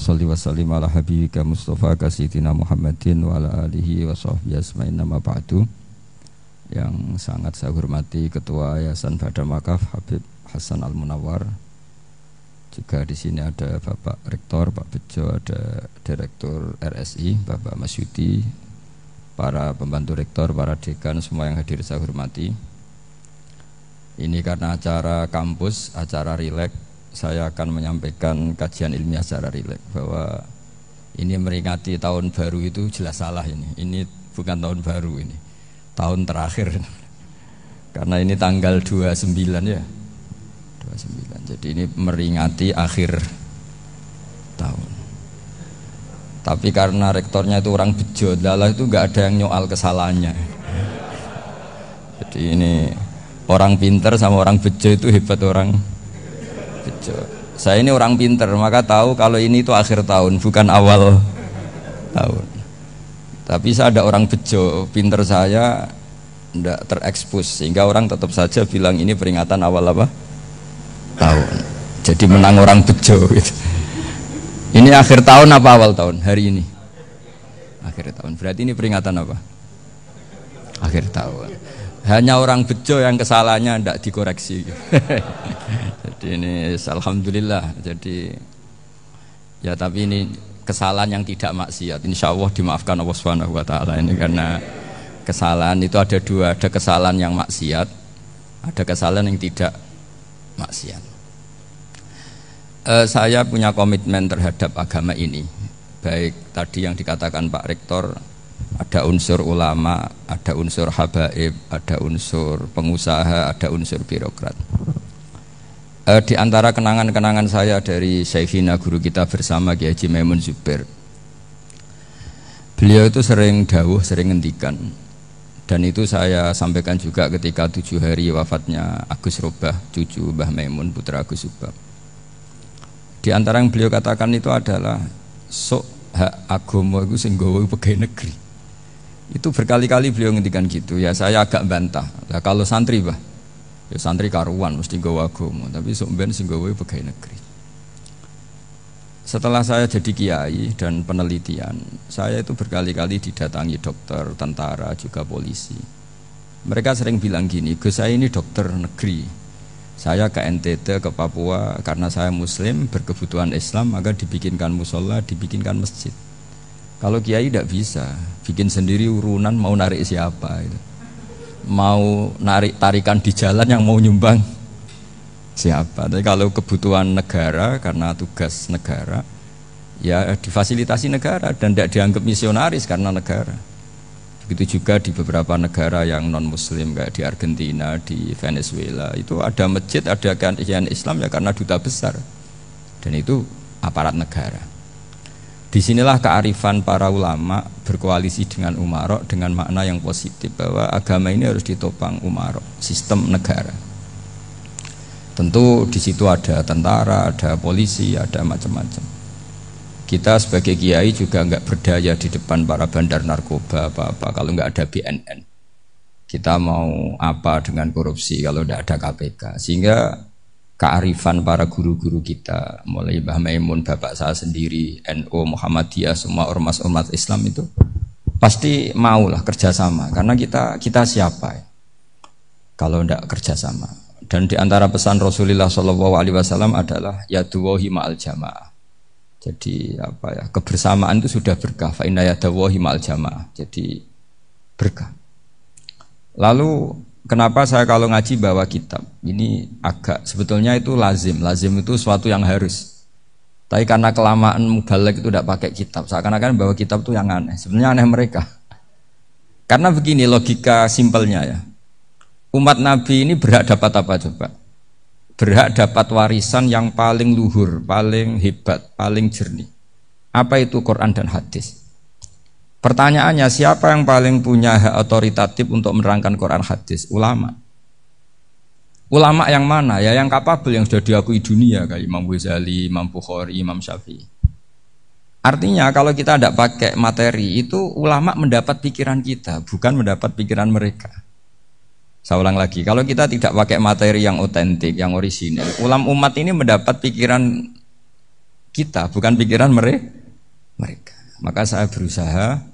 sholli wa sallim ala habibika Mustafa kasidina Muhammadin wa ala alihi wa sahbihi asma'in nama ba'du. Yang sangat saya hormati Ketua Yayasan Badar Makaf Habib Hasan Al Munawar juga di sini ada Bapak Rektor Pak Bejo ada Direktur RSI Bapak Masyudi para pembantu rektor para dekan semua yang hadir saya hormati. Ini karena acara kampus acara rileks saya akan menyampaikan kajian ilmiah secara rileks bahwa ini meringati tahun baru itu jelas salah ini. Ini bukan tahun baru ini. Tahun terakhir. Karena ini tanggal 29 ya. 29. Jadi ini meringati akhir tahun. Tapi karena rektornya itu orang bejo, dalah itu nggak ada yang nyoal kesalahannya. Jadi ini orang pinter sama orang bejo itu hebat orang bejo. Saya ini orang pinter, maka tahu kalau ini itu akhir tahun, bukan awal tahun. Tapi saya ada orang bejo, pinter saya tidak terekspos sehingga orang tetap saja bilang ini peringatan awal apa tahun. Jadi menang orang bejo. Gitu. Ini akhir tahun apa awal tahun hari ini? Akhir tahun. Berarti ini peringatan apa? Akhir tahun. Hanya orang bejo yang kesalahannya tidak dikoreksi. jadi ini alhamdulillah. Jadi ya tapi ini kesalahan yang tidak maksiat. Insya Allah dimaafkan Allah Subhanahu Wa Taala ini karena kesalahan itu ada dua, ada kesalahan yang maksiat, ada kesalahan yang tidak maksiat. Uh, saya punya komitmen terhadap agama ini, baik tadi yang dikatakan Pak Rektor ada unsur ulama, ada unsur habaib, ada unsur pengusaha, ada unsur birokrat. E, di antara kenangan-kenangan saya dari Syekhina guru kita bersama Kiai Haji Maimun Zubair. Beliau itu sering dawuh, sering ngendikan. Dan itu saya sampaikan juga ketika tujuh hari wafatnya Agus Robah, cucu Mbah Maimun, putra Agus Subah. Di antara yang beliau katakan itu adalah sok hak agomo itu sing pegawai negeri. Itu berkali-kali beliau ngendikan gitu. Ya saya agak bantah. Nah, kalau santri bah, ya santri karuan mesti gawa agama. Tapi sebenarnya sing gawa pegawai negeri. Setelah saya jadi kiai dan penelitian, saya itu berkali-kali didatangi dokter, tentara, juga polisi. Mereka sering bilang gini, Gus saya ini dokter negeri. Saya ke NTT, ke Papua, karena saya muslim, berkebutuhan Islam, maka dibikinkan musola, dibikinkan masjid. Kalau kiai tidak bisa, bikin sendiri urunan mau narik siapa itu. Mau narik tarikan di jalan yang mau nyumbang siapa. Tapi kalau kebutuhan negara karena tugas negara ya difasilitasi negara dan tidak dianggap misionaris karena negara. Begitu juga di beberapa negara yang non muslim kayak di Argentina, di Venezuela itu ada masjid, ada kajian Islam ya karena duta besar. Dan itu aparat negara. Di sinilah kearifan para ulama berkoalisi dengan umarok dengan makna yang positif bahwa agama ini harus ditopang umarok, sistem negara. Tentu di situ ada tentara, ada polisi, ada macam-macam. Kita sebagai kiai juga nggak berdaya di depan para bandar narkoba apa-apa kalau nggak ada BNN. Kita mau apa dengan korupsi kalau tidak ada KPK? Sehingga kearifan para guru-guru kita. Mulai Mbah Maimun bapak saya sendiri NU Muhammadiyah semua ormas-ormas Islam itu. Pasti maulah kerjasama karena kita kita siapa ya? kalau tidak kerjasama. Dan di antara pesan Rasulullah Shallallahu Alaihi Wasallam adalah ya duwahi ma'al jamaah. Jadi apa ya? Kebersamaan itu sudah berkah. Fa yadawahi ma'al jamaah. Jadi berkah. Lalu Kenapa saya kalau ngaji bawa kitab? Ini agak sebetulnya itu lazim. Lazim itu suatu yang harus. Tapi karena kelamaan mubalek itu tidak pakai kitab. Seakan-akan bawa kitab itu yang aneh. Sebenarnya aneh mereka. Karena begini logika simpelnya ya. Umat Nabi ini berhak dapat apa coba? Berhak dapat warisan yang paling luhur, paling hebat, paling jernih. Apa itu Quran dan hadis? Pertanyaannya siapa yang paling punya hak otoritatif untuk menerangkan Quran hadis? Ulama. Ulama yang mana? Ya yang kapabel yang sudah diakui dunia kayak Imam Ghazali, Imam Bukhari, Imam Syafi'i. Artinya kalau kita tidak pakai materi itu ulama mendapat pikiran kita, bukan mendapat pikiran mereka. Saya ulang lagi, kalau kita tidak pakai materi yang otentik, yang orisinil, ulama umat ini mendapat pikiran kita, bukan pikiran mereka. Maka saya berusaha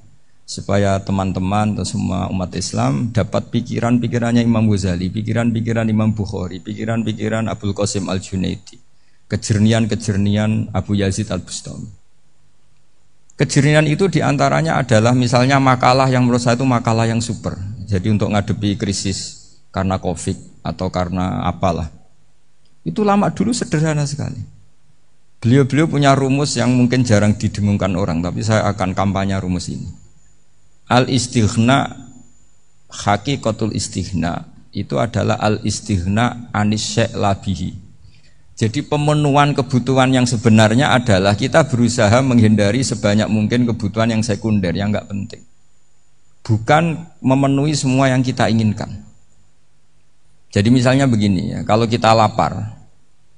supaya teman-teman atau semua umat Islam dapat pikiran-pikirannya Imam Ghazali, pikiran-pikiran Imam Bukhari, pikiran-pikiran Abdul Qasim Al Junaidi, kejernian-kejernian Abu Yazid Al Bustami. Kejernian itu di antaranya adalah misalnya makalah yang menurut saya itu makalah yang super. Jadi untuk ngadepi krisis karena COVID atau karena apalah. Itu lama dulu sederhana sekali. Beliau-beliau punya rumus yang mungkin jarang didengungkan orang, tapi saya akan kampanye rumus ini. Al istighna hakikatul istighna itu adalah al istighna anis labihi jadi pemenuhan kebutuhan yang sebenarnya adalah kita berusaha menghindari sebanyak mungkin kebutuhan yang sekunder yang nggak penting. Bukan memenuhi semua yang kita inginkan. Jadi misalnya begini ya, kalau kita lapar,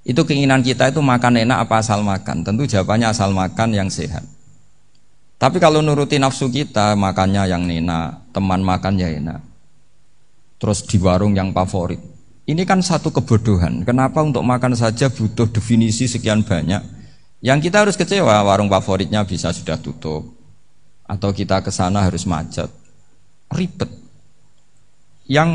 itu keinginan kita itu makan enak apa asal makan? Tentu jawabannya asal makan yang sehat. Tapi kalau nuruti nafsu kita, makannya yang enak, teman makan ya enak. Terus di warung yang favorit, ini kan satu kebodohan. Kenapa untuk makan saja butuh definisi sekian banyak? Yang kita harus kecewa, warung favoritnya bisa sudah tutup. Atau kita ke sana harus macet. Ribet. Yang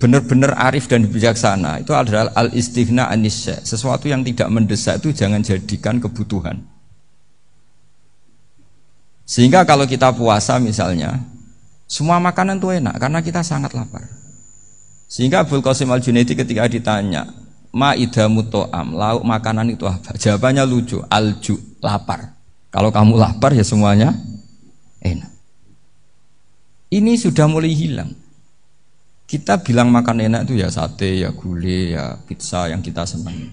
benar-benar arif dan bijaksana itu adalah al istighna anisya. Sesuatu yang tidak mendesak itu jangan jadikan kebutuhan. Sehingga kalau kita puasa misalnya, semua makanan itu enak karena kita sangat lapar. Sehingga Abdul Qasim Al Junaidi ketika ditanya, "Ma idamu to'am, lauk makanan itu apa?" Jawabannya lucu, alju, lapar. Kalau kamu lapar ya semuanya enak. Ini sudah mulai hilang. Kita bilang makan enak itu ya sate, ya gulai, ya pizza yang kita senang.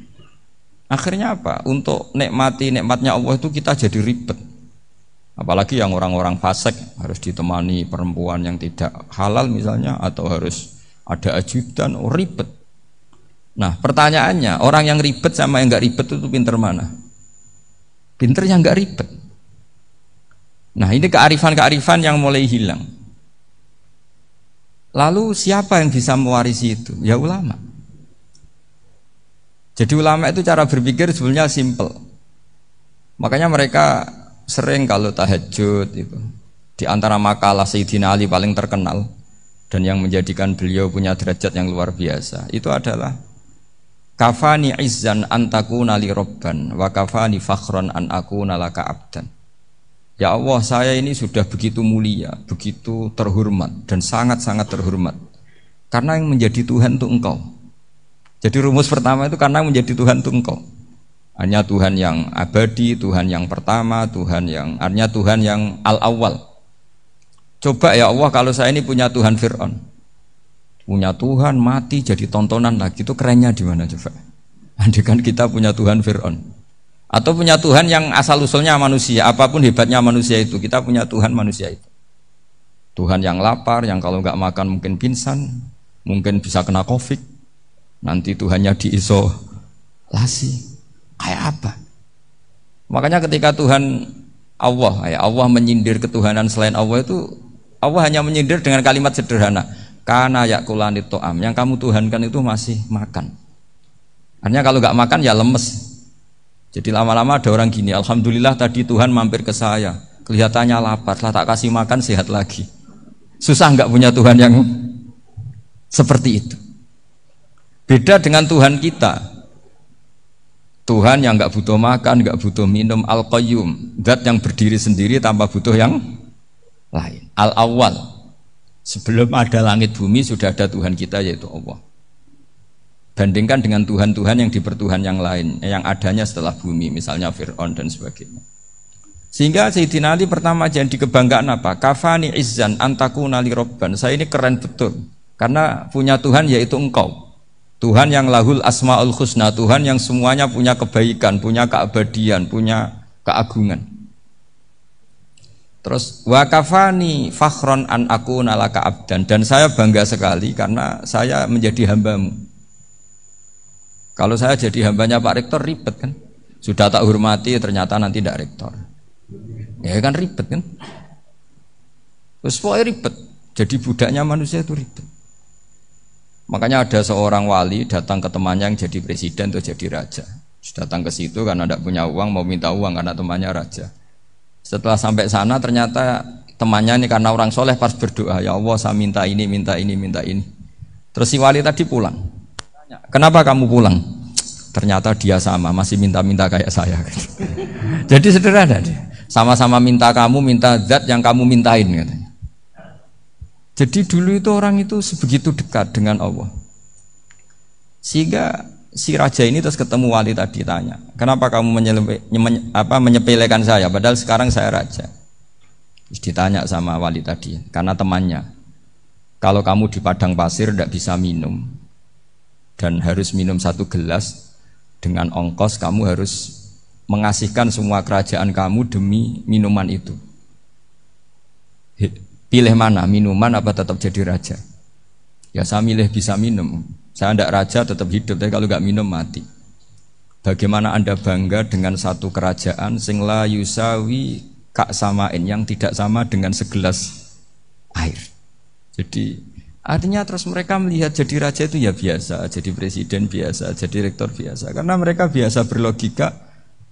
Akhirnya apa? Untuk nikmati nikmatnya Allah itu kita jadi ribet. Apalagi yang orang-orang fasik harus ditemani perempuan yang tidak halal misalnya atau harus ada ajudan, oh ribet. Nah pertanyaannya, orang yang ribet sama yang nggak ribet itu pinter mana? Pinter yang nggak ribet. Nah ini kearifan-kearifan yang mulai hilang. Lalu siapa yang bisa mewarisi itu? Ya ulama. Jadi ulama itu cara berpikir sebenarnya simple. Makanya mereka sering kalau tahajud itu. Di antara makalah Sayyidina Ali paling terkenal dan yang menjadikan beliau punya derajat yang luar biasa. Itu adalah kafani izzan antaku nali robban wa kafani fakhron an aku nalaka abdan. Ya Allah saya ini sudah begitu mulia begitu terhormat dan sangat-sangat terhormat karena yang menjadi Tuhan itu engkau. Jadi rumus pertama itu karena menjadi Tuhan itu engkau hanya Tuhan yang abadi, Tuhan yang pertama, Tuhan yang artinya Tuhan yang al-awwal. Coba ya Allah kalau saya ini punya Tuhan Fir'aun. Punya Tuhan mati jadi tontonan lagi. Itu kerennya di mana coba? Andikan kita punya Tuhan Fir'aun. Atau punya Tuhan yang asal usulnya manusia. Apa pun hebatnya manusia itu Kita punya Tuhan manusia itu. Tuhan yang lapar Yang kalau nggak makan mungkin pingsan Mungkin bisa kena covid. Nanti Tuhannya diisolasi Kayak apa Makanya ketika Tuhan Allah ya Allah menyindir ketuhanan selain Allah itu Allah hanya menyindir dengan kalimat sederhana. Karena yakulani to'am. Yang kamu tuhankan itu masih makan. Hanya kalau nggak makan ya lemes. Jadi lama-lama ada orang gini. Alhamdulillah tadi Tuhan mampir ke saya. Kelihatannya lapar. Setelah tak kasih makan sehat lagi. Susah nggak punya Tuhan yang seperti itu. Beda dengan Tuhan kita. Tuhan yang nggak butuh makan, nggak butuh minum, al qayyum, zat yang berdiri sendiri tanpa butuh yang lain. Al awal sebelum ada langit bumi sudah ada Tuhan kita yaitu Allah. Bandingkan dengan Tuhan-Tuhan yang di pertuhan yang lain yang adanya setelah bumi misalnya Fir'aun dan sebagainya. Sehingga Sayyidina Ali pertama jadi kebanggaan apa? Kafani izzan antaku nali robban. Saya ini keren betul karena punya Tuhan yaitu engkau. Tuhan yang lahul asmaul husna, Tuhan yang semuanya punya kebaikan, punya keabadian, punya keagungan. Terus wakafani fakhron an aku nalaka abdan dan saya bangga sekali karena saya menjadi hambamu. Kalau saya jadi hambanya Pak Rektor ribet kan? Sudah tak hormati ternyata nanti tidak rektor. Ya kan ribet kan? Terus pokoknya ribet. Jadi budaknya manusia itu ribet. Makanya ada seorang wali datang ke temannya yang jadi presiden atau jadi raja. Datang ke situ karena tidak punya uang, mau minta uang karena temannya raja. Setelah sampai sana ternyata temannya ini karena orang soleh pas berdoa, ya Allah saya minta ini, minta ini, minta ini. Terus si wali tadi pulang. Kenapa kamu pulang? Ternyata dia sama, masih minta-minta kayak saya. Jadi sederhana dia. Sama-sama minta kamu, minta zat yang kamu mintain katanya. Jadi dulu itu orang itu sebegitu dekat dengan Allah. Sehingga si raja ini terus ketemu wali tadi tanya, kenapa kamu apa, menyepelekan saya padahal sekarang saya raja. Terus ditanya sama wali tadi, karena temannya, kalau kamu di padang pasir tidak bisa minum dan harus minum satu gelas dengan ongkos kamu harus mengasihkan semua kerajaan kamu demi minuman itu. Pilih mana, minuman apa tetap jadi raja? Ya saya milih bisa minum. Saya tidak raja tetap hidup, tapi kalau nggak minum mati. Bagaimana anda bangga dengan satu kerajaan sing la yusawi kak samain yang tidak sama dengan segelas air. Jadi artinya terus mereka melihat jadi raja itu ya biasa, jadi presiden biasa, jadi rektor biasa. Karena mereka biasa berlogika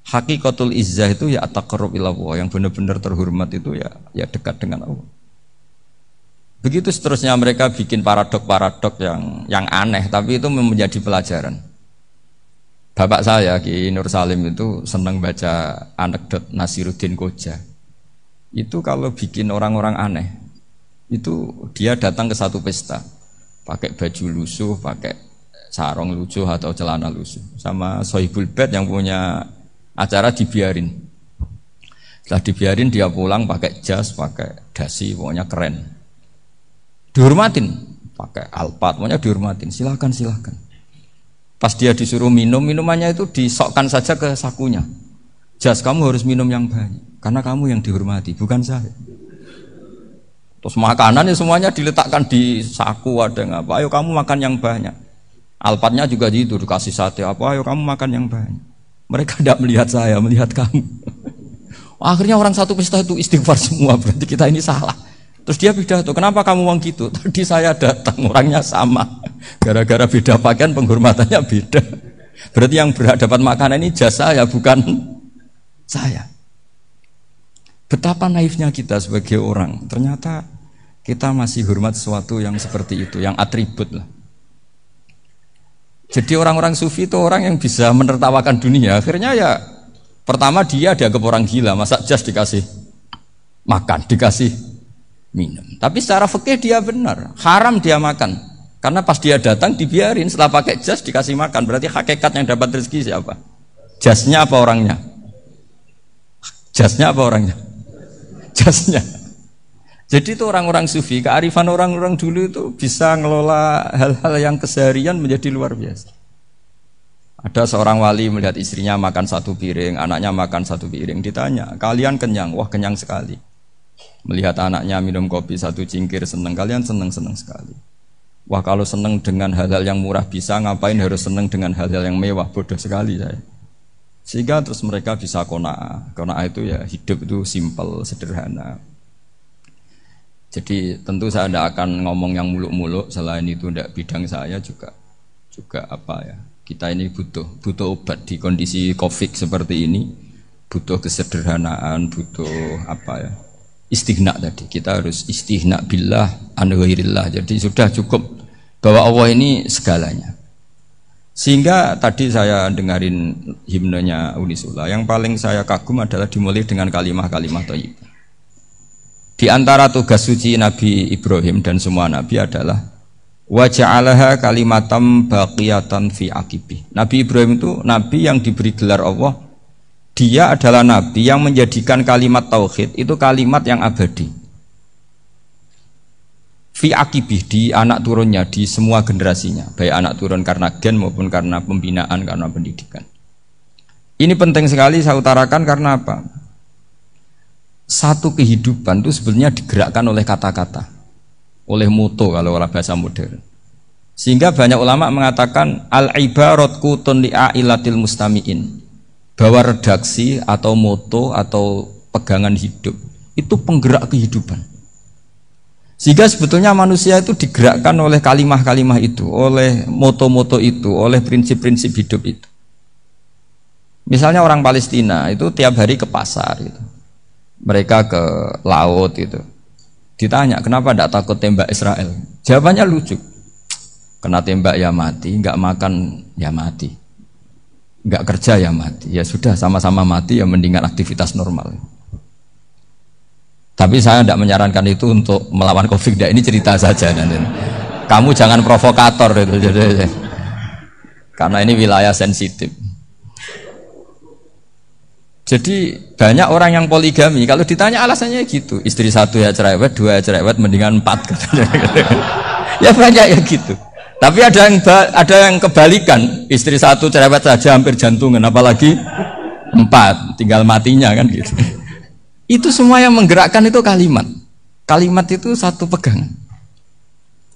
hakikatul izzah itu ya taqarrub ilallah yang benar-benar terhormat itu ya ya dekat dengan Allah. Begitu seterusnya mereka bikin paradok-paradok yang yang aneh, tapi itu menjadi pelajaran. Bapak saya Ki Nur Salim itu senang baca anekdot Nasiruddin Koja. Itu kalau bikin orang-orang aneh, itu dia datang ke satu pesta, pakai baju lusuh, pakai sarung lusuh atau celana lusuh, sama Sohibul Bed yang punya acara dibiarin. Setelah dibiarin dia pulang pakai jas, pakai dasi, pokoknya keren dihormatin. Pakai alpat maunya dihormatin. Silahkan silahkan pas dia disuruh minum minumannya itu disokkan saja ke sakunya. Jas kamu harus minum yang banyak. Karena kamu yang dihormati bukan saya. Terus makanannya semuanya diletakkan di saku ada apa. Ayo kamu makan yang banyak. Alpatnya juga gitu dikasih sate apa ayo kamu makan yang banyak. Mereka tidak melihat saya melihat kamu. Akhirnya orang satu pesta itu istighfar semua berarti kita ini salah Terus dia pidato, kenapa kamu uang gitu? Tadi saya datang, orangnya sama. Gara-gara beda pakaian, penghormatannya beda. Berarti yang berhak dapat makanan ini jasa ya, bukan saya. Betapa naifnya kita sebagai orang. Ternyata kita masih hormat sesuatu yang seperti itu, yang atribut lah. Jadi orang-orang sufi itu orang yang bisa menertawakan dunia. Akhirnya ya pertama dia dianggap orang gila, masa jas dikasih makan, dikasih minum. Tapi secara fikih dia benar, haram dia makan. Karena pas dia datang dibiarin, setelah pakai jas dikasih makan. Berarti hakikat yang dapat rezeki siapa? Jasnya apa orangnya? Jasnya apa orangnya? Jasnya. Jadi itu orang-orang sufi, kearifan orang-orang dulu itu bisa ngelola hal-hal yang keseharian menjadi luar biasa. Ada seorang wali melihat istrinya makan satu piring, anaknya makan satu piring. Ditanya, kalian kenyang? Wah kenyang sekali. Melihat anaknya minum kopi satu cingkir seneng, kalian seneng-seneng sekali. Wah kalau seneng dengan hal-hal yang murah bisa, ngapain harus seneng dengan hal-hal yang mewah? Bodoh sekali saya. Sehingga terus mereka bisa kona. Kona itu ya hidup itu simpel, sederhana. Jadi tentu saya tidak akan ngomong yang muluk-muluk. Selain itu tidak bidang saya juga juga apa ya. Kita ini butuh butuh obat di kondisi covid seperti ini. Butuh kesederhanaan, butuh apa ya istighna tadi. Kita harus istighna billah an Jadi sudah cukup bahwa Allah ini segalanya. Sehingga tadi saya dengarin himnenya Unisula, yang paling saya kagum adalah dimulai dengan kalimah-kalimah thayyib. Di antara tugas suci Nabi Ibrahim dan semua nabi adalah waja'alaha kalimatam baqiyatan fi akibi. Nabi Ibrahim itu nabi yang diberi gelar Allah dia adalah nabi yang menjadikan kalimat tauhid itu kalimat yang abadi. Fi akibih di anak turunnya di semua generasinya, baik anak turun karena gen maupun karena pembinaan karena pendidikan. Ini penting sekali saya utarakan karena apa? Satu kehidupan itu sebenarnya digerakkan oleh kata-kata, oleh moto kalau oleh bahasa modern. Sehingga banyak ulama mengatakan al ibarat kutun li'ailatil mustamiin bahwa redaksi atau moto atau pegangan hidup itu penggerak kehidupan. Sehingga sebetulnya manusia itu digerakkan oleh kalimah-kalimah itu, oleh moto-moto itu, oleh prinsip-prinsip hidup itu. Misalnya orang Palestina itu tiap hari ke pasar gitu. Mereka ke laut itu. Ditanya, kenapa tidak takut tembak Israel? Jawabannya lucu. Kena tembak ya mati, nggak makan ya mati. Nggak kerja ya mati. Ya sudah sama-sama mati ya mendingan aktivitas normal. Tapi saya tidak menyarankan itu untuk melawan COVID. Ini cerita saja. Kamu jangan provokator. Karena ini wilayah sensitif. Jadi banyak orang yang poligami. Kalau ditanya alasannya gitu, istri satu ya cerewet, dua ya cerewet, mendingan empat. ya banyak ya gitu. Tapi ada yang ada yang kebalikan, istri satu cerewet saja hampir jantungan, apalagi empat, tinggal matinya kan gitu. Itu semua yang menggerakkan itu kalimat. Kalimat itu satu pegangan.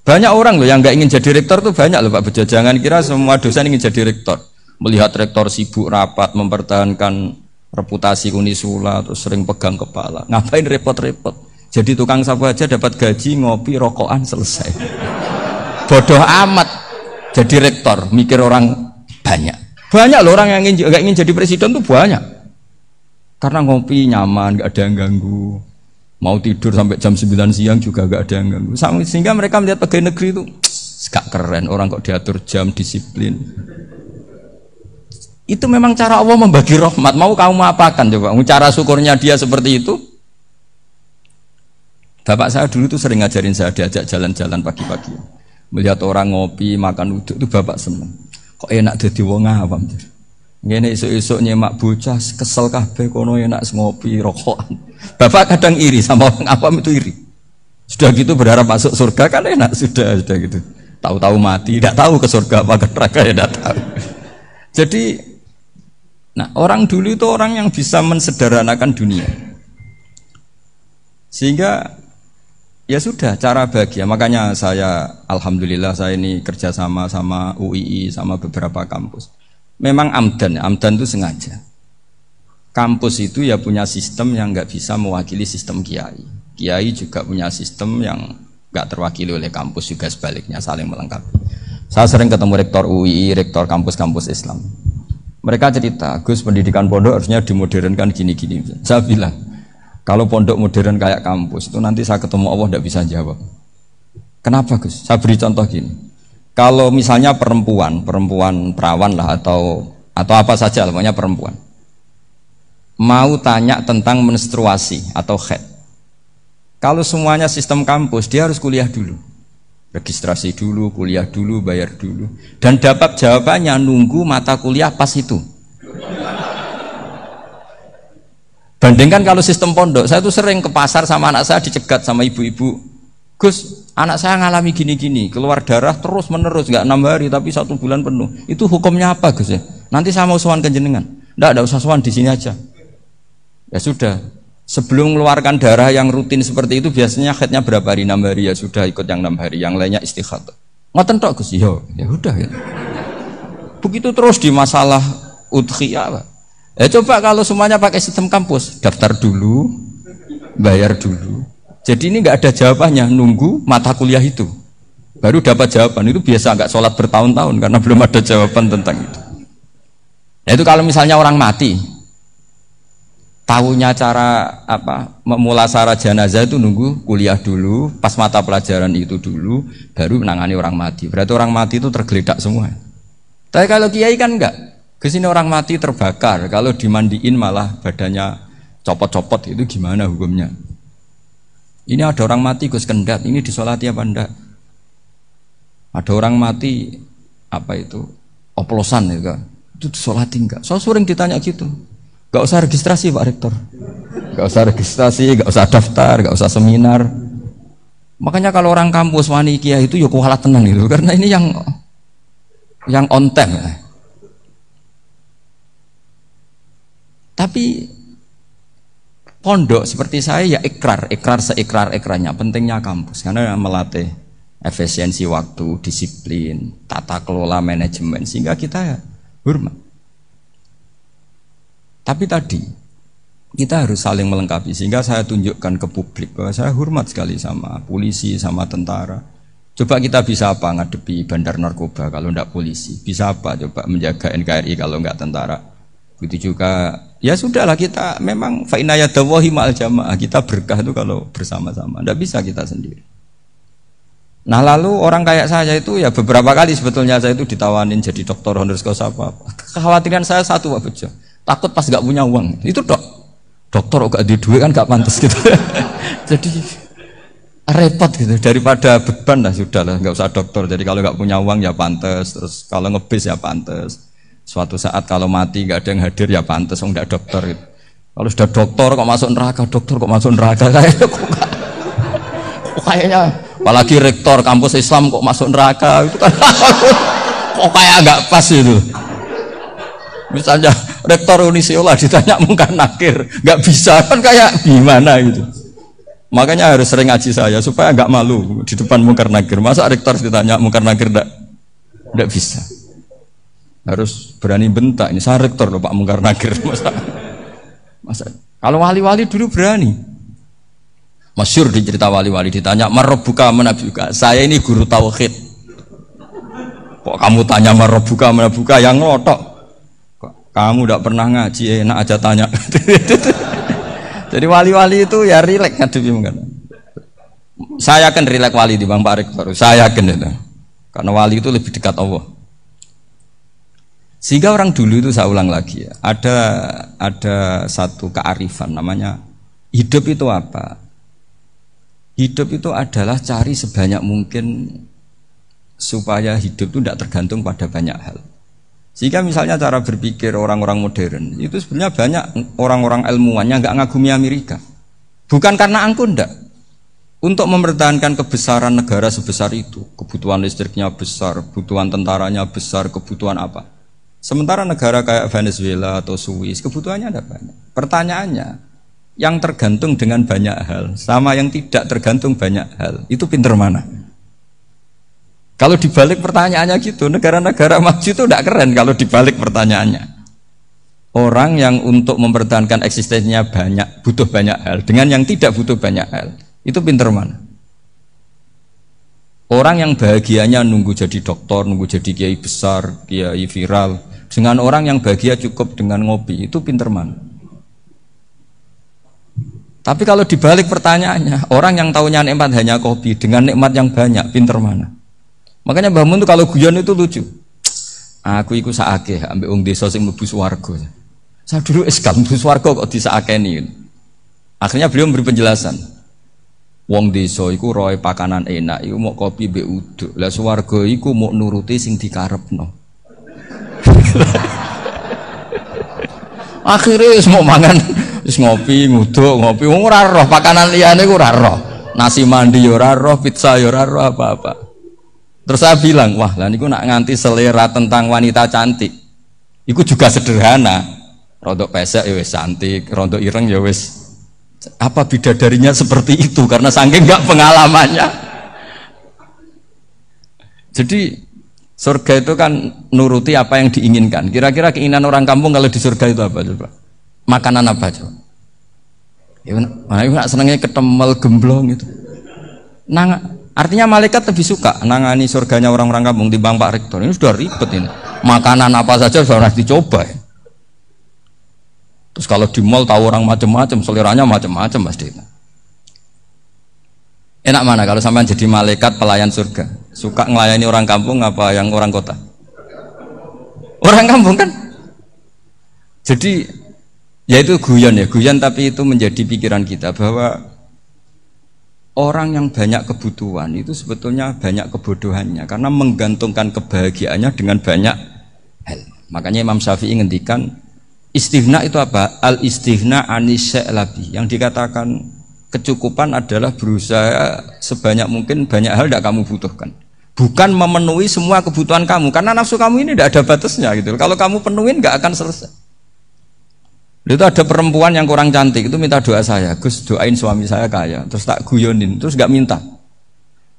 Banyak orang loh yang nggak ingin jadi rektor tuh banyak loh Pak Bejo. Jangan kira semua dosen ingin jadi rektor. Melihat rektor sibuk rapat mempertahankan reputasi Unisula terus sering pegang kepala ngapain repot-repot jadi tukang sapu aja dapat gaji ngopi rokokan selesai bodoh amat jadi rektor mikir orang banyak banyak loh orang yang ingin, gak ingin jadi presiden tuh banyak karena ngopi nyaman gak ada yang ganggu mau tidur sampai jam 9 siang juga gak ada yang ganggu sehingga mereka melihat pegawai negeri itu gak keren orang kok diatur jam disiplin itu memang cara Allah membagi rahmat. Mau kamu apakan coba? Cara syukurnya dia seperti itu. Bapak saya dulu tuh sering ngajarin saya diajak jalan-jalan pagi-pagi. Melihat orang ngopi, makan uduk itu bapak seneng. Kok enak jadi wong awam. Ngene esuk-esuk nyemak bocah kesel kabeh kono enak ngopi rokokan. Bapak kadang iri sama orang awam itu iri. Sudah gitu berharap masuk surga kan enak sudah sudah gitu. Tahu-tahu mati, tidak tahu ke surga apa ke neraka ya tidak tahu. Jadi Nah, orang dulu itu orang yang bisa mensederhanakan dunia. Sehingga ya sudah cara bahagia. Makanya saya alhamdulillah saya ini kerjasama sama UII sama beberapa kampus. Memang amdan, amdan itu sengaja. Kampus itu ya punya sistem yang nggak bisa mewakili sistem kiai. Kiai juga punya sistem yang nggak terwakili oleh kampus juga sebaliknya saling melengkapi. Saya sering ketemu rektor UII, rektor kampus-kampus Islam. Mereka cerita, Gus pendidikan pondok harusnya dimodernkan gini-gini. Saya bilang, kalau pondok modern kayak kampus itu nanti saya ketemu Allah tidak bisa jawab. Kenapa Gus? Saya beri contoh gini. Kalau misalnya perempuan, perempuan perawan lah atau atau apa saja, namanya perempuan, mau tanya tentang menstruasi atau head. Kalau semuanya sistem kampus, dia harus kuliah dulu registrasi dulu, kuliah dulu, bayar dulu, dan dapat jawabannya nunggu mata kuliah pas itu. Bandingkan kalau sistem pondok, saya tuh sering ke pasar sama anak saya dicegat sama ibu-ibu. Gus, anak saya ngalami gini-gini, keluar darah terus menerus, nggak enam hari tapi satu bulan penuh. Itu hukumnya apa Gus ya? Nanti saya mau sowan kenjenengan. Nggak, ada usah sowan di sini aja. Ya sudah, Sebelum mengeluarkan darah yang rutin seperti itu biasanya headnya berapa hari? 6 hari ya sudah ikut yang enam hari, yang lainnya istighadah. Ngoten tok Gus, ya, ya udah ya. Begitu terus di masalah udhiyah. Ya coba kalau semuanya pakai sistem kampus, daftar dulu, bayar dulu. Jadi ini nggak ada jawabannya, nunggu mata kuliah itu. Baru dapat jawaban itu biasa nggak sholat bertahun-tahun karena belum ada jawaban tentang itu. Nah itu kalau misalnya orang mati, tahunya cara apa memulasara jenazah itu nunggu kuliah dulu pas mata pelajaran itu dulu baru menangani orang mati berarti orang mati itu tergeledak semua tapi kalau kiai kan enggak ke sini orang mati terbakar. Kalau dimandiin malah badannya copot-copot. Itu gimana hukumnya? Ini ada orang mati Gus Kendat. Ini disolati apa enggak? Ada orang mati apa itu? Oplosan ya kan itu disolati enggak? So sering ditanya gitu. Gak usah registrasi Pak Rektor. Gak usah registrasi, gak usah daftar, gak usah seminar. Makanya kalau orang kampus wani itu ya kualat tenang itu karena ini yang yang on time. Tapi pondok seperti saya ya ikrar, ikrar seikrar ikrarnya pentingnya kampus karena melatih efisiensi waktu, disiplin, tata kelola manajemen sehingga kita ya hormat. Tapi tadi kita harus saling melengkapi sehingga saya tunjukkan ke publik bahwa saya hormat sekali sama polisi sama tentara. Coba kita bisa apa ngadepi bandar narkoba kalau tidak polisi? Bisa apa coba menjaga NKRI kalau nggak tentara? Begitu juga ya sudahlah kita memang fa'inayadawahi ma'al jamaah kita berkah itu kalau bersama-sama. Tidak bisa kita sendiri. Nah lalu orang kayak saya itu ya beberapa kali sebetulnya saya itu ditawanin jadi dokter causa apa, apa. Kekhawatiran saya satu Pak Bejo, takut pas gak punya uang. Itu dok, dokter gak di duit kan gak pantas gitu. jadi repot gitu daripada beban lah sudah lah nggak usah dokter. Jadi kalau gak punya uang ya pantas, terus kalau ngebis ya pantas. Suatu saat kalau mati gak ada yang hadir ya pantas, nggak dokter. Gitu. Kalau sudah dokter kok masuk neraka, dokter kok masuk neraka? Kayaknya kok kayaknya apalagi rektor kampus Islam kok masuk neraka? Itu kan kok kayak agak pas itu? Misalnya rektor Unisiola ditanya mungkin nakir? Nggak bisa kan kayak gimana gitu? Makanya harus sering ngaji saya supaya nggak malu di depan mungkar nakir. Masa rektor ditanya mungkar nakir nggak nggak bisa harus berani bentak ini saya rektor loh pak mungkar nakir masa masa kalau wali-wali dulu berani Masyur di cerita wali-wali ditanya marobuka menabuka. Saya ini guru tauhid. Kok kamu tanya marobuka menabuka yang ngotok? Kok kamu tidak pernah ngaji enak aja tanya. Jadi wali-wali itu ya rileks ngadepi mungkin. Saya akan rileks wali di Bang Pak Rektor. Saya yakin itu. Karena wali itu lebih dekat Allah. Sehingga orang dulu itu saya ulang lagi ya, ada ada satu kearifan namanya hidup itu apa? Hidup itu adalah cari sebanyak mungkin supaya hidup itu tidak tergantung pada banyak hal. Sehingga misalnya cara berpikir orang-orang modern itu sebenarnya banyak orang-orang ilmuwan nggak ngagumi Amerika. Bukan karena angku ndak. Untuk mempertahankan kebesaran negara sebesar itu, kebutuhan listriknya besar, kebutuhan tentaranya besar, kebutuhan apa? Sementara negara kayak Venezuela atau Swiss kebutuhannya ada banyak. Pertanyaannya, yang tergantung dengan banyak hal sama yang tidak tergantung banyak hal itu pinter mana? Kalau dibalik pertanyaannya gitu negara-negara maju itu tidak keren kalau dibalik pertanyaannya. Orang yang untuk mempertahankan eksistensinya banyak butuh banyak hal dengan yang tidak butuh banyak hal itu pinter mana? Orang yang bahagianya nunggu jadi dokter nunggu jadi kiai besar kiai viral dengan orang yang bahagia cukup dengan ngopi itu pinter mana tapi kalau dibalik pertanyaannya, orang yang tahunya nikmat hanya kopi dengan nikmat yang banyak, pinter mana? Makanya Mbah Mun tuh kalau guyon itu lucu. Aku ikut saake ambil ung desa sing mlebu swarga. Saya dulu es mlebu swarga kok disakeni. Akhirnya beliau memberi penjelasan. Wong desa iku roe pakanan enak, iku mau kopi mbek uduk. Lah swarga iku mau nuruti sing dikarepno. Akhirnya semua mangan Wis ngopi, nguduk, ngopi. Wong ora roh pakanan liyane ora roh. Nasi mandi yo ora roh, pizza yo ora roh apa-apa. Terus saya bilang, wah lah niku nak nganti selera tentang wanita cantik. Iku juga sederhana. Rontok pesek ya wis cantik, rontok ireng ya wis apa bidadarinya seperti itu karena saking nggak pengalamannya. Jadi surga itu kan nuruti apa yang diinginkan. Kira-kira keinginan orang kampung kalau di surga itu apa coba? Makanan apa coba? Ya, nak senengnya ketemel gemblong itu. Nang, artinya malaikat lebih suka nangani surganya orang-orang kampung di bang Pak Rektor. Ini sudah ribet ini. Makanan apa saja sudah dicoba. Ya. Terus kalau di mall tahu orang macam-macam, seleranya macam-macam pasti. Enak mana kalau sampai jadi malaikat pelayan surga? Suka ngelayani orang kampung apa yang orang kota? Orang kampung kan? Jadi Ya itu guyon ya, guyon tapi itu menjadi pikiran kita bahwa orang yang banyak kebutuhan itu sebetulnya banyak kebodohannya karena menggantungkan kebahagiaannya dengan banyak hal. Makanya Imam Syafi'i ngendikan istighna itu apa? Al istighna labi. Yang dikatakan kecukupan adalah berusaha sebanyak mungkin banyak hal tidak kamu butuhkan. Bukan memenuhi semua kebutuhan kamu karena nafsu kamu ini tidak ada batasnya gitu. Kalau kamu penuhin nggak akan selesai. Itu ada perempuan yang kurang cantik itu minta doa saya, Gus doain suami saya kaya, terus tak guyonin, terus gak minta.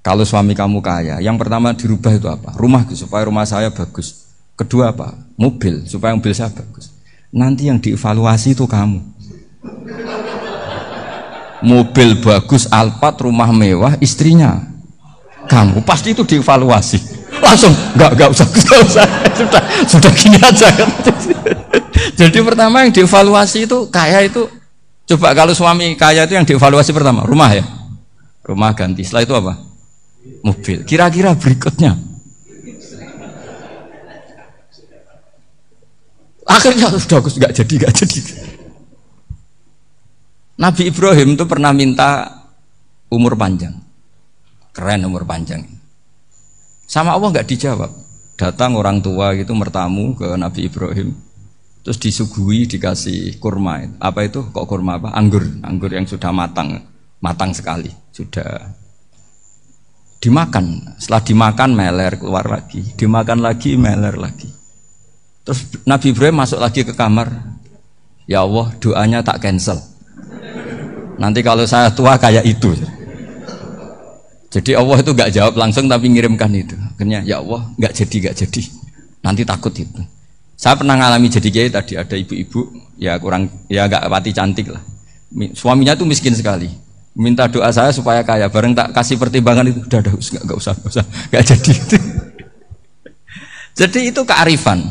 Kalau suami kamu kaya, yang pertama dirubah itu apa? Rumah supaya rumah saya bagus. Kedua apa? Mobil supaya mobil saya bagus. Nanti yang dievaluasi itu kamu. Mobil bagus, Alphard, rumah mewah, istrinya kamu pasti itu dievaluasi. Langsung nggak nggak usah, usah sudah sudah gini aja Jadi pertama yang dievaluasi itu kaya itu coba kalau suami kaya itu yang dievaluasi pertama rumah ya. Rumah ganti. Setelah itu apa? Mobil. Kira-kira berikutnya. Akhirnya sudah aku nggak jadi nggak jadi. Nabi Ibrahim itu pernah minta umur panjang. Keren umur panjang. Sama Allah nggak dijawab. Datang orang tua gitu mertamu ke Nabi Ibrahim. Terus disuguhi dikasih kurma. Apa itu? Kok kurma apa? Anggur, anggur yang sudah matang, matang sekali, sudah dimakan. Setelah dimakan meler keluar lagi, dimakan lagi meler lagi. Terus Nabi Ibrahim masuk lagi ke kamar. Ya Allah, doanya tak cancel. Nanti kalau saya tua kayak itu. Jadi Allah itu nggak jawab langsung tapi ngirimkan itu. Akhirnya ya Allah nggak jadi nggak jadi. Nanti takut itu. Saya pernah ngalami jadi kiai tadi ada ibu-ibu ya kurang ya nggak pati cantik lah. Suaminya tuh miskin sekali. Minta doa saya supaya kaya. Bareng tak kasih pertimbangan itu udah udah nggak usah nggak usah nggak jadi. jadi itu kearifan.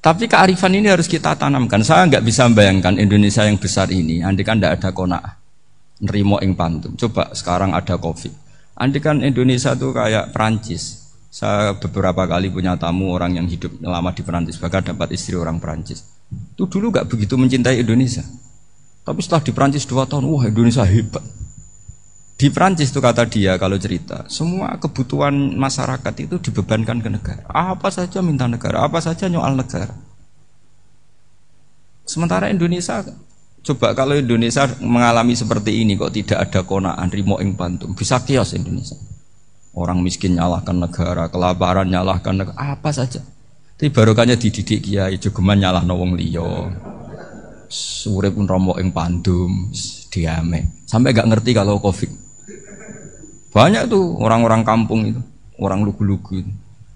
Tapi kearifan ini harus kita tanamkan. Saya nggak bisa membayangkan Indonesia yang besar ini, andai kan tidak ada konak nerimo ing pantum. Coba sekarang ada covid. Andi kan Indonesia tuh kayak Perancis. Saya beberapa kali punya tamu orang yang hidup lama di Perancis, bahkan dapat istri orang Perancis. Itu dulu gak begitu mencintai Indonesia. Tapi setelah di Perancis dua tahun, wah Indonesia hebat. Di Perancis itu kata dia kalau cerita, semua kebutuhan masyarakat itu dibebankan ke negara. Apa saja minta negara, apa saja nyoal negara. Sementara Indonesia Coba kalau Indonesia mengalami seperti ini kok tidak ada konaan rimo ing pantum, bisa kios Indonesia. Orang miskin nyalahkan negara, kelaparan nyalahkan negara, apa saja. Tapi barokahnya dididik kiai jogeman nyalah wong liya. Surip pun romo ing pandum, diame. Sampai gak ngerti kalau Covid. Banyak tuh orang-orang kampung itu, orang lugu-lugu.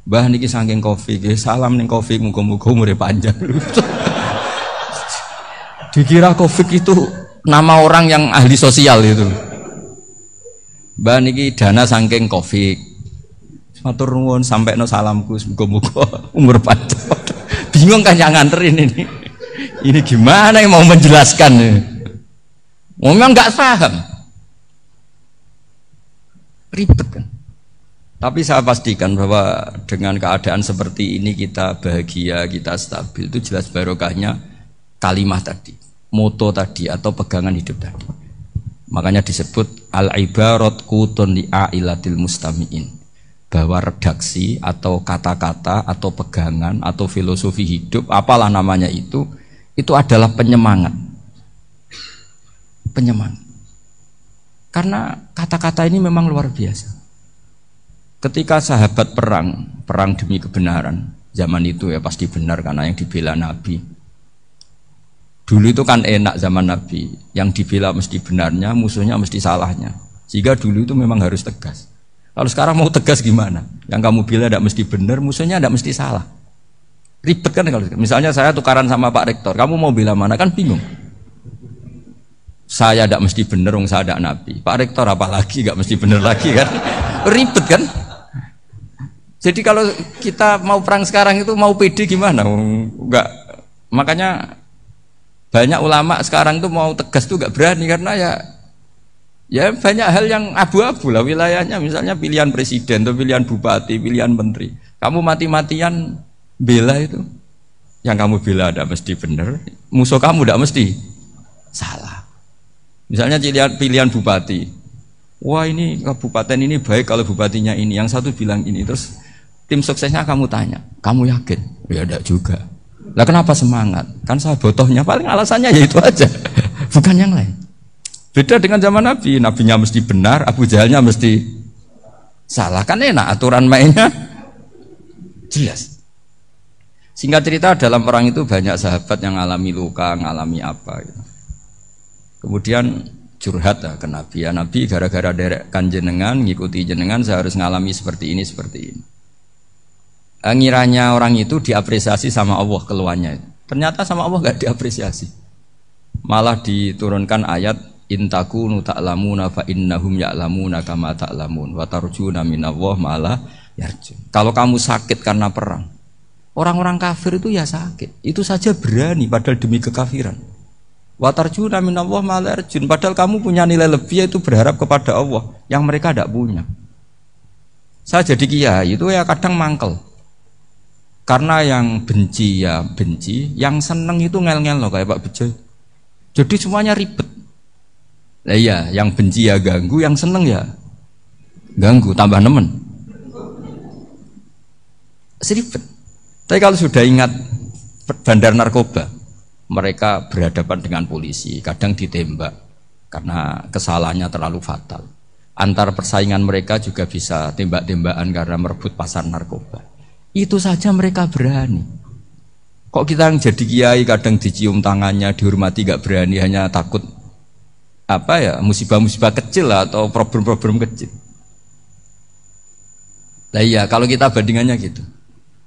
Bah niki saking Covid, salam ning Covid muga-muga umure panjang. Dikira Covid itu nama orang yang ahli sosial itu. Mbak niki dana saking Covid. Matur nuwun sampai no salamku muga-muga umur panjang. Bingung kan yang nganterin ini. Ini gimana yang mau menjelaskan? Memang nggak paham. Ribet kan. Tapi saya pastikan bahwa dengan keadaan seperti ini kita bahagia, kita stabil itu jelas barokahnya kalimat tadi moto tadi atau pegangan hidup tadi. Makanya disebut al ibarat kutun li ailatil mustamiin bahwa redaksi atau kata-kata atau pegangan atau filosofi hidup apalah namanya itu itu adalah penyemangat. Penyemangat. Karena kata-kata ini memang luar biasa. Ketika sahabat perang, perang demi kebenaran, zaman itu ya pasti benar karena yang dibela Nabi Dulu itu kan enak zaman Nabi, yang dibela mesti benarnya, musuhnya mesti salahnya. Sehingga dulu itu memang harus tegas. Kalau sekarang mau tegas gimana? Yang kamu bela tidak mesti benar, musuhnya tidak mesti salah. Ribet kan kalau misalnya saya tukaran sama Pak Rektor, kamu mau bela mana kan bingung. Saya tidak mesti benar, saya tidak Nabi. Pak Rektor apalagi nggak mesti benar lagi kan? Ribet kan? Jadi kalau kita mau perang sekarang itu mau pede gimana? Enggak. Makanya banyak ulama sekarang tuh mau tegas tuh gak berani karena ya ya banyak hal yang abu-abu lah wilayahnya misalnya pilihan presiden atau pilihan bupati, pilihan menteri. Kamu mati-matian bela itu. Yang kamu bela ada mesti benar, musuh kamu tidak mesti salah. Misalnya pilihan, pilihan bupati. Wah ini kabupaten ini baik kalau bupatinya ini. Yang satu bilang ini. Terus tim suksesnya kamu tanya. Kamu yakin? Ya tidak juga. Lah kenapa semangat? Kan saya botohnya paling alasannya ya itu aja, bukan yang lain. Beda dengan zaman Nabi, Nabinya mesti benar, Abu Jahalnya mesti salah. Kan enak aturan mainnya jelas. Singkat cerita dalam perang itu banyak sahabat yang alami luka, ngalami apa. Gitu. Kemudian curhat ya, ke Nabi. Ya Nabi gara-gara derek kan jenengan, ngikuti jenengan, saya harus ngalami seperti ini, seperti ini. Eh, ngiranya orang itu diapresiasi sama Allah keluarnya. Ternyata sama Allah gak diapresiasi. Malah diturunkan ayat intakunu ta'lamuna fa innahum ya'lamuna kama ta'lamun wa tarjuna minallah malah yarjun. Kalau kamu sakit karena perang, Orang-orang kafir itu ya sakit. Itu saja berani padahal demi kekafiran. Watarjuna minallah malarjun. Padahal kamu punya nilai lebih yaitu berharap kepada Allah yang mereka tidak punya. Saya jadi kiai itu ya kadang mangkel. Karena yang benci ya benci, yang seneng itu ngel-ngel loh kayak Pak Bejo. Jadi semuanya ribet. Nah iya, yang benci ya ganggu, yang seneng ya ganggu, tambah nemen. Seribet. Tapi kalau sudah ingat bandar narkoba, mereka berhadapan dengan polisi, kadang ditembak karena kesalahannya terlalu fatal. Antar persaingan mereka juga bisa tembak-tembakan karena merebut pasar narkoba. Itu saja mereka berani. Kok kita yang jadi kiai kadang dicium tangannya, dihormati gak berani, hanya takut apa ya musibah-musibah kecil atau problem-problem kecil. Nah iya, kalau kita bandingannya gitu.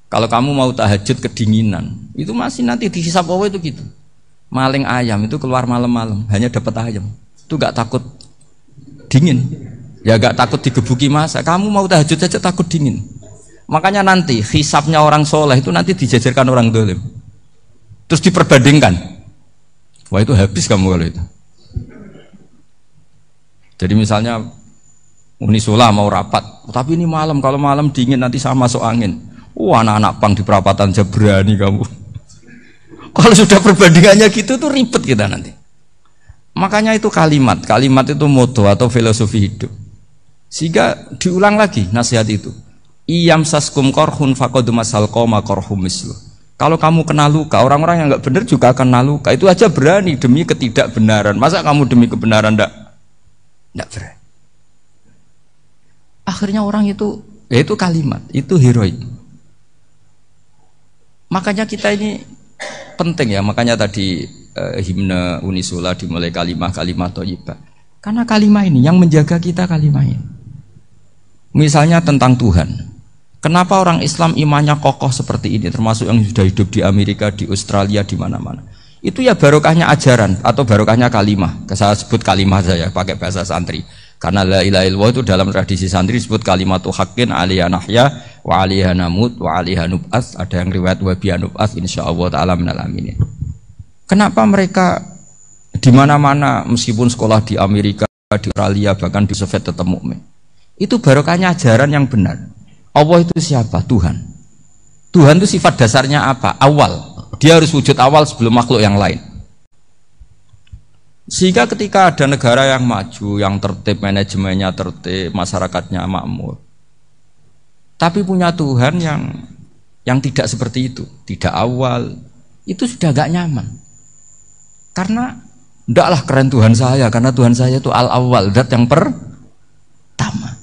Kalau kamu mau tahajud kedinginan, itu masih nanti dihisap Allah itu gitu. Maling ayam itu keluar malam-malam, hanya dapat ayam. Itu gak takut dingin. Ya gak takut digebuki masa. Kamu mau tahajud saja takut dingin. Makanya nanti hisapnya orang soleh itu nanti dijajarkan orang dolim. Terus diperbandingkan. Wah itu habis kamu kalau itu. Jadi misalnya Unisula mau rapat, tapi ini malam kalau malam dingin nanti sama masuk angin. Wah anak-anak pang di perapatan aja berani kamu. Kalau sudah perbandingannya gitu tuh ribet kita nanti. Makanya itu kalimat, kalimat itu moto atau filosofi hidup. Sehingga diulang lagi nasihat itu. Iyam saskum korhun fakodu masal koma korhum mislu. Kalau kamu kena luka, orang-orang yang nggak benar juga akan luka. Itu aja berani demi ketidakbenaran. Masa kamu demi kebenaran ndak ndak berani? Akhirnya orang itu, ya itu kalimat, itu heroik. Makanya kita ini penting ya, makanya tadi eh, himne Unisula dimulai kalimah-kalimah toyibah. Karena kalimah ini yang menjaga kita kalimah ini. Misalnya tentang Tuhan. Kenapa orang Islam imannya kokoh seperti ini, termasuk yang sudah hidup di Amerika, di Australia, di mana-mana. Itu ya barokahnya ajaran atau barokahnya kalimah. Saya sebut kalimah saya pakai bahasa santri. Karena la ilaha illallah itu dalam tradisi santri disebut kalimatu haqqin aliyah nahya wa aliyah namut wa aliyah nub'as. Ada yang riwayat wa biya nub'as insyaallah taala minal aminin. Kenapa mereka di mana-mana meskipun sekolah di Amerika, di Australia bahkan di Soviet tetap mukmin. Itu barokahnya ajaran yang benar. Allah itu siapa? Tuhan. Tuhan itu sifat dasarnya apa? Awal. Dia harus wujud awal sebelum makhluk yang lain. Sehingga ketika ada negara yang maju, yang tertib, manajemennya tertib, masyarakatnya makmur, tapi punya Tuhan yang yang tidak seperti itu, tidak awal, itu sudah gak nyaman. Karena ndaklah keren Tuhan saya, karena Tuhan saya itu al awal, dat yang pertama.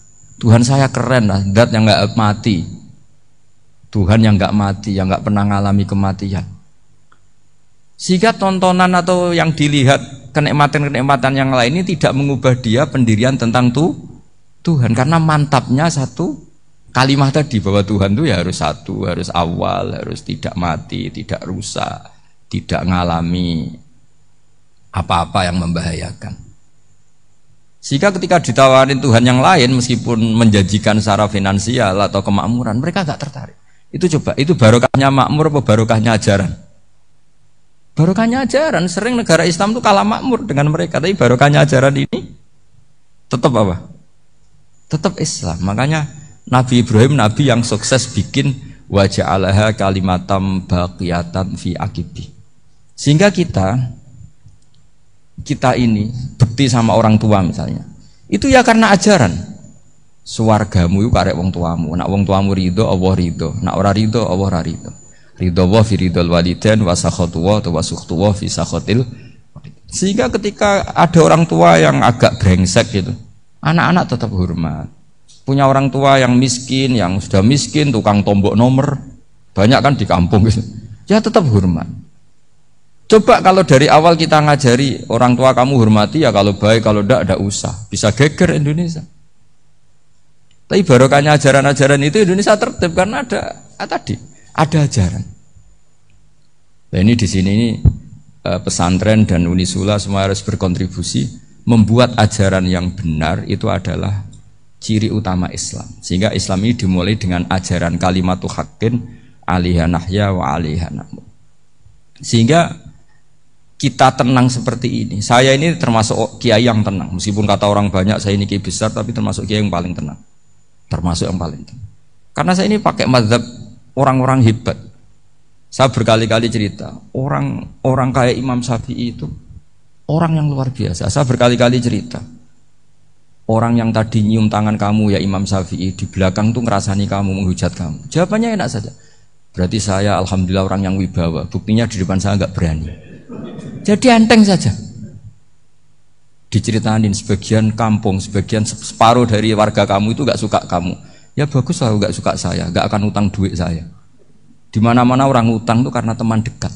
Tuhan saya keren lah, dat yang gak mati. Tuhan yang gak mati, yang gak pernah mengalami kematian. Sehingga tontonan atau yang dilihat kenikmatan-kenikmatan yang lain ini tidak mengubah dia pendirian tentang tuh Tuhan karena mantapnya satu kalimat tadi bahwa Tuhan itu ya harus satu, harus awal, harus tidak mati, tidak rusak, tidak mengalami apa-apa yang membahayakan. Sehingga ketika ditawarin Tuhan yang lain meskipun menjanjikan secara finansial atau kemakmuran, mereka gak tertarik. Itu coba, itu barokahnya makmur apa barokahnya ajaran? Barokahnya ajaran, sering negara Islam itu kalah makmur dengan mereka, tapi barokahnya ajaran ini tetap apa? Tetap Islam. Makanya Nabi Ibrahim Nabi yang sukses bikin wajah Allah kalimatam baqiyatan fi akibi. Sehingga kita kita ini bukti sama orang tua misalnya. Itu ya karena ajaran. Suwargamu itu karek wong tuamu. Nak wong tuamu ridho, Allah ridho. Nak ora ridho, Allah ora ridho. Ridho wa fi ridho walidain wa sakhatu wa wa sukhtu fi sakhatil sehingga ketika ada orang tua yang agak brengsek gitu anak-anak tetap hormat punya orang tua yang miskin yang sudah miskin tukang tombok nomor banyak kan di kampung gitu ya tetap hormat coba kalau dari awal kita ngajari orang tua kamu hormati ya kalau baik kalau tidak ada usah bisa geger Indonesia tapi barokahnya ajaran-ajaran itu Indonesia tertib karena ada ah, tadi ada ajaran. Nah ini di sini ini eh, pesantren dan Unisula semua harus berkontribusi membuat ajaran yang benar itu adalah ciri utama Islam. Sehingga Islam ini dimulai dengan ajaran kalimat haqqin alaiha nahya wa alaiha namut. Sehingga kita tenang seperti ini. Saya ini termasuk kiai yang tenang. Meskipun kata orang banyak saya ini kiai besar, tapi termasuk kiai yang paling tenang. Termasuk yang paling tenang. Karena saya ini pakai mazhab orang-orang hebat. Saya berkali-kali cerita, orang-orang kayak Imam Syafi'i itu orang yang luar biasa. Saya berkali-kali cerita. Orang yang tadi nyium tangan kamu ya Imam Syafi'i di belakang tuh ngerasani kamu menghujat kamu. Jawabannya enak saja. Berarti saya alhamdulillah orang yang wibawa. Buktinya di depan saya nggak berani. Jadi enteng saja. Diceritain sebagian kampung, sebagian separuh dari warga kamu itu nggak suka kamu. Ya bagus lah nggak suka saya, nggak akan utang duit saya. Di mana-mana orang utang tuh karena teman dekat.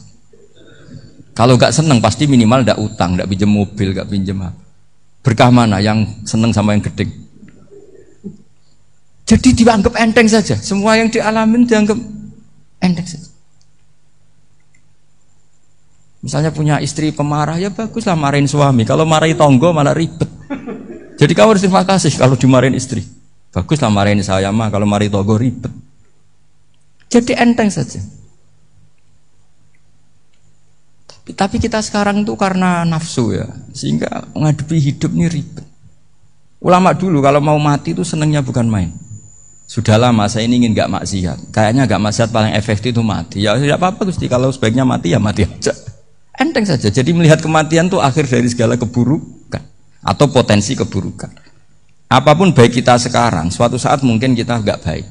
Kalau nggak seneng pasti minimal nggak utang, nggak pinjam mobil, nggak pinjam apa. Berkah mana yang seneng sama yang gede? Jadi dianggap enteng saja. Semua yang dialamin dianggap enteng saja. Misalnya punya istri pemarah ya baguslah marahin suami. Kalau marahin tonggo malah ribet. Jadi kamu harus terima kasih kalau dimarahin istri. Baguslah marahin saya mah kalau marahin tonggo ribet. Jadi enteng saja. Tapi, tapi kita sekarang tuh karena nafsu ya, sehingga menghadapi hidup ini ribet. Ulama dulu kalau mau mati itu senengnya bukan main. Sudah lama saya ini ingin gak maksiat. Kayaknya gak maksiat paling efektif itu mati. Ya tidak apa-apa Gusti, kalau sebaiknya mati ya mati aja. Enteng saja. Jadi melihat kematian itu akhir dari segala keburukan atau potensi keburukan. Apa pun baik kita sekarang, suatu saat mungkin kita gak baik.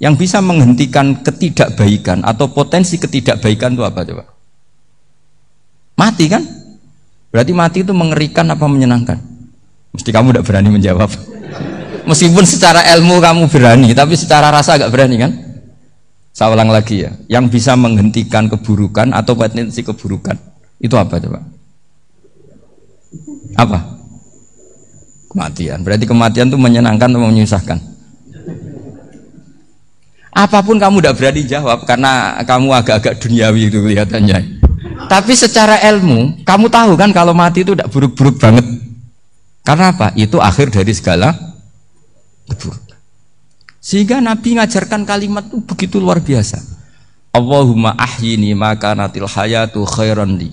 Yang bisa menghentikan ketidakbaikan atau potensi ketidakbaikan itu apa coba? Mati kan? Berarti mati itu mengerikan apa menyenangkan? Mesti kamu tidak berani menjawab. Meskipun secara ilmu kamu berani, tapi secara rasa agak berani kan? Saya ulang lagi ya, yang bisa menghentikan keburukan atau potensi keburukan itu apa coba? Apa? Kematian. Berarti kematian itu menyenangkan atau menyusahkan? Apa pun kamu tidak berani jawab karena kamu agak-agak duniawi itu kelihatannya. Tapi secara ilmu, kamu tahu kan kalau mati itu tidak buruk-buruk banget. Karena apa? Itu akhir dari segala keburukan. Sehingga Nabi ngajarkan kalimat itu begitu luar biasa. Allahumma ahyini maka natil hayatu khairan li.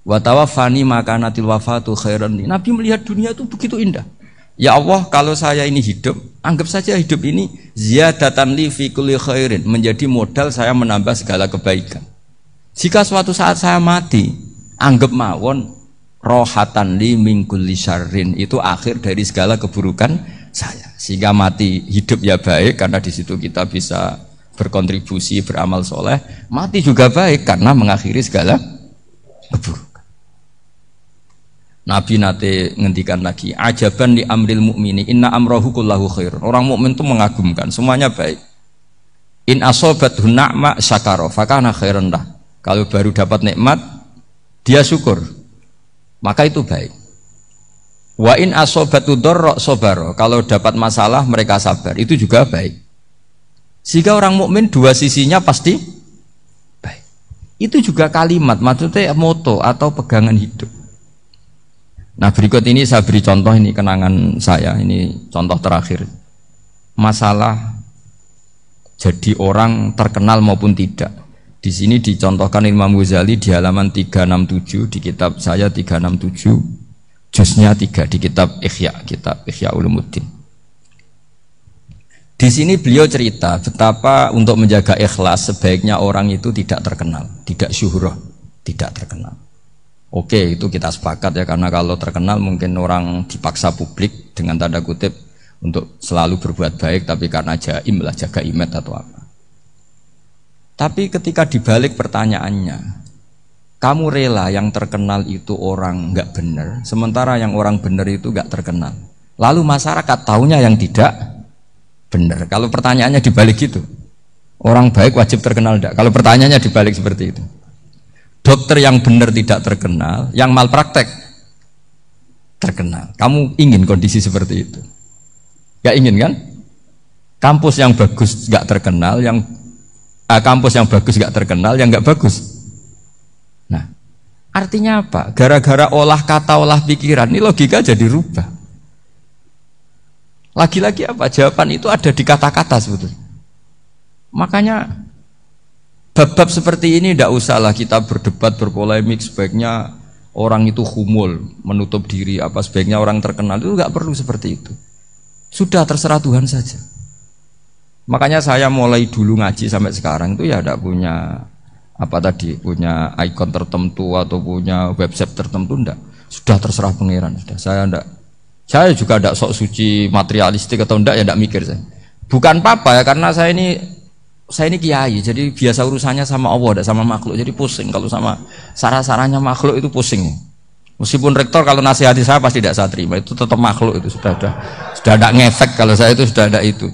Wa tawaffani maka natil wafatu khairan li. Nabi melihat dunia itu begitu indah. Ya Allah, kalau saya ini hidup, anggap saja hidup ini ziyadatan li fi kulli khairin, menjadi modal saya menambah segala kebaikan. Jika suatu saat saya mati, anggap mawon rohatan li min kulli syarrin, itu akhir dari segala keburukan saya. Sehingga mati hidup ya baik karena di situ kita bisa berkontribusi beramal soleh, mati juga baik karena mengakhiri segala keburukan. Nabi nate ngendikan lagi, ajaban di amril mukmini, inna amrohu kullahu khair. Orang mukmin itu mengagumkan, semuanya baik. In asobat hunakma syakaro, fakana khairan lah. Kalau baru dapat nikmat, dia syukur, maka itu baik. Wa in asobatu dorok sobaro, kalau dapat masalah mereka sabar, itu juga baik. Sehingga orang mukmin dua sisinya pasti baik. Itu juga kalimat, maksudnya moto atau pegangan hidup. Nah berikut ini saya beri contoh ini kenangan saya ini contoh terakhir masalah jadi orang terkenal maupun tidak. Di sini dicontohkan Imam Ghazali di halaman 367 di kitab saya 367 jusnya 3 di kitab Ikhya kitab Ikhya Ulumuddin. Di sini beliau cerita betapa untuk menjaga ikhlas sebaiknya orang itu tidak terkenal, tidak syuhroh, tidak terkenal. Oke, itu kita sepakat ya karena kalau terkenal mungkin orang dipaksa publik dengan tanda kutip untuk selalu berbuat baik tapi karena jaim lah jaga imet atau apa. Tapi ketika dibalik pertanyaannya, kamu rela yang terkenal itu orang nggak benar, sementara yang orang benar itu nggak terkenal. Lalu masyarakat taunya yang tidak benar. Kalau pertanyaannya dibalik gitu, orang baik wajib terkenal enggak? Kalau pertanyaannya dibalik seperti itu. Dokter yang benar tidak terkenal, yang malpraktek terkenal. Kamu ingin kondisi seperti itu? Gak ingin kan? Kampus yang bagus gak terkenal, yang uh, kampus yang bagus gak terkenal, yang gak bagus. Artinya apa? Gara-gara olah kata, olah pikiran, ini logika jadi rubah. Lagi-lagi apa? Jawaban itu ada di kata-kata sebetulnya. Makanya Bab-bab seperti ini tidak usahlah kita berdebat, berpolemik. Sebaiknya orang itu humul, menutup diri. Apa sebaiknya orang terkenal itu nggak perlu seperti itu. Sudah terserah Tuhan saja. Makanya saya mulai dulu ngaji sampai sekarang itu ya tidak punya apa tadi punya ikon tertentu atau punya website tertentu? Ndak. Sudah terserah pangeran sudah. Saya ndak. Saya juga ndak sok suci materialistik atau ndak ya ndak mikir saya. Bukan apa ya karena saya ini saya ini kiai jadi biasa urusannya sama Allah ndak sama makhluk. Jadi pusing kalau sama sarah-sarahnya makhluk itu pusing. Meskipun rektor kalau nasihati saya pasti tidak saya terima. Itu tetap makhluk itu sudah sudah. Sudah tidak ngefek kalau saya itu sudah ada itu.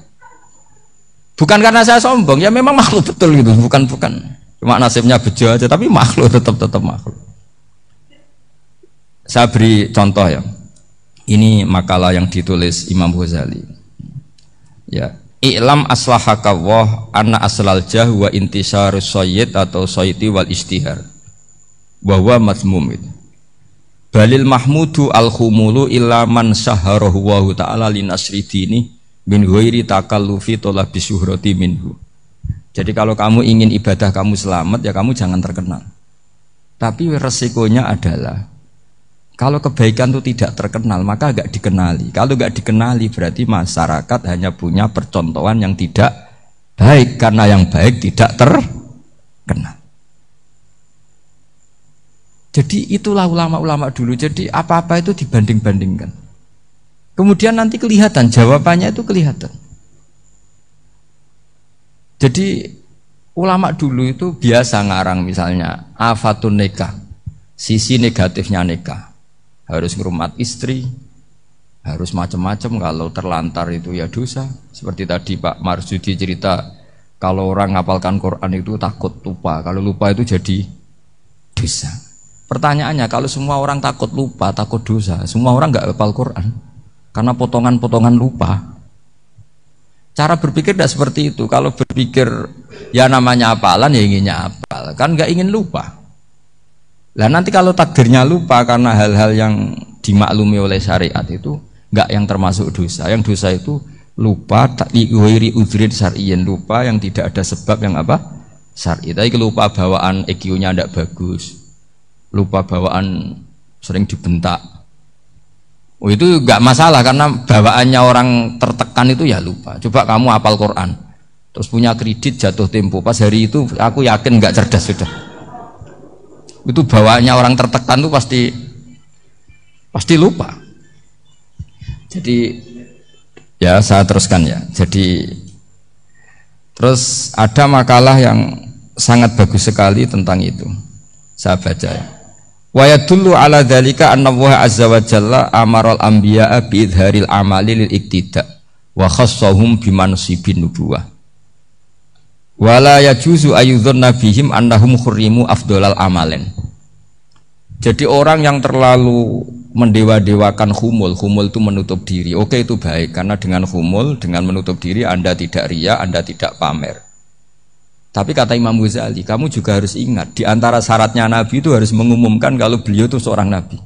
Bukan karena saya sombong ya memang makhluk betul gitu bukan bukan Cuma nasibnya bejo aja, tapi makhluk tetap tetap makhluk. Saya beri contoh ya. Ini makalah yang ditulis Imam Ghazali. Ya, I'lam aslahaka Allah anna aslal jah wa intisarus sayyid atau sayyidi wal istihar. Bahwa mazmum itu. Balil mahmudu al khumulu illa man saharahu wa ta'ala linasri dini min ghairi takallufi talabi syuhrati minhu. Jadi kalau kamu ingin ibadah kamu selamat ya kamu jangan terkenal. Tapi resikonya adalah kalau kebaikan itu tidak terkenal maka agak dikenali. Kalau nggak dikenali berarti masyarakat hanya punya percontohan yang tidak baik karena yang baik tidak terkenal. Jadi itulah ulama-ulama dulu. Jadi apa-apa itu dibanding-bandingkan. Kemudian nanti kelihatan jawabannya itu kelihatan. Jadi ulama dulu itu biasa ngarang misalnya afatun nikah, sisi negatifnya nikah. Harus ngerumat istri, harus macam-macam kalau terlantar itu ya dosa. Seperti tadi Pak Marsudi cerita kalau orang ngapalkan Quran itu takut lupa, kalau lupa itu jadi dosa. Pertanyaannya kalau semua orang takut lupa, takut dosa, semua orang nggak hafal Quran karena potongan-potongan lupa. Cara berpikir tidak seperti itu. Kalau berpikir ya namanya apalan ya inginnya apal, kan nggak ingin lupa. Lah nanti kalau takdirnya lupa karena hal-hal yang dimaklumi oleh syariat itu nggak yang termasuk dosa. Yang dosa itu lupa tak diwiri udrin lupa yang tidak ada sebab yang apa syar'i. Tapi lupa bawaan EQ-nya tidak bagus, lupa bawaan sering dibentak, Oh itu nggak masalah karena bawaannya orang tertekan itu ya lupa. Coba kamu apal Quran, terus punya kredit jatuh tempo. Pas hari itu aku yakin nggak cerdas sudah. Itu bawaannya orang tertekan itu pasti pasti lupa. Jadi ya saya teruskan ya. Jadi terus ada makalah yang sangat bagus sekali tentang itu. Saya baca ya. Wa yadullu ala dzalika anna Allah azza wa jalla amaral anbiya'a bi idharil amali lil iktida wa khassahum bi mansibin nubuwah. Wala yajuzu ayyudhunna bihim annahum khurrimu afdolal amalen. Jadi orang yang terlalu mendewa-dewakan humul, humul itu menutup diri. Oke itu baik karena dengan humul, dengan menutup diri Anda tidak ria, Anda tidak pamer. Tapi kata Imam Ghazali, kamu juga harus ingat di antara syaratnya Nabi itu harus mengumumkan kalau beliau itu seorang Nabi.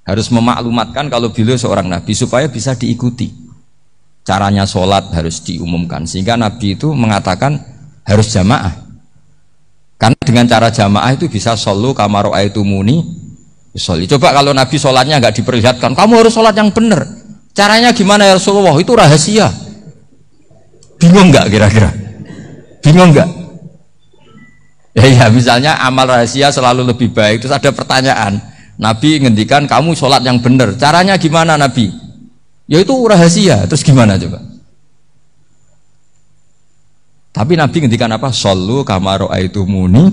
Harus memaklumatkan kalau beliau seorang Nabi supaya bisa diikuti. Caranya sholat harus diumumkan sehingga Nabi itu mengatakan harus jamaah. Karena dengan cara jamaah itu bisa solu kamaro itu muni soli. Coba kalau Nabi sholatnya nggak diperlihatkan, kamu harus sholat yang benar. Caranya gimana ya Rasulullah? Itu rahasia. Bingung nggak kira-kira? Bingung nggak? Ya, ya misalnya amal rahasia selalu lebih baik. Terus ada pertanyaan, Nabi ngendikan kamu sholat yang benar. Caranya gimana Nabi? Ya itu rahasia. Terus gimana coba? Tapi Nabi ngendikan apa? Solu kamaro itu muni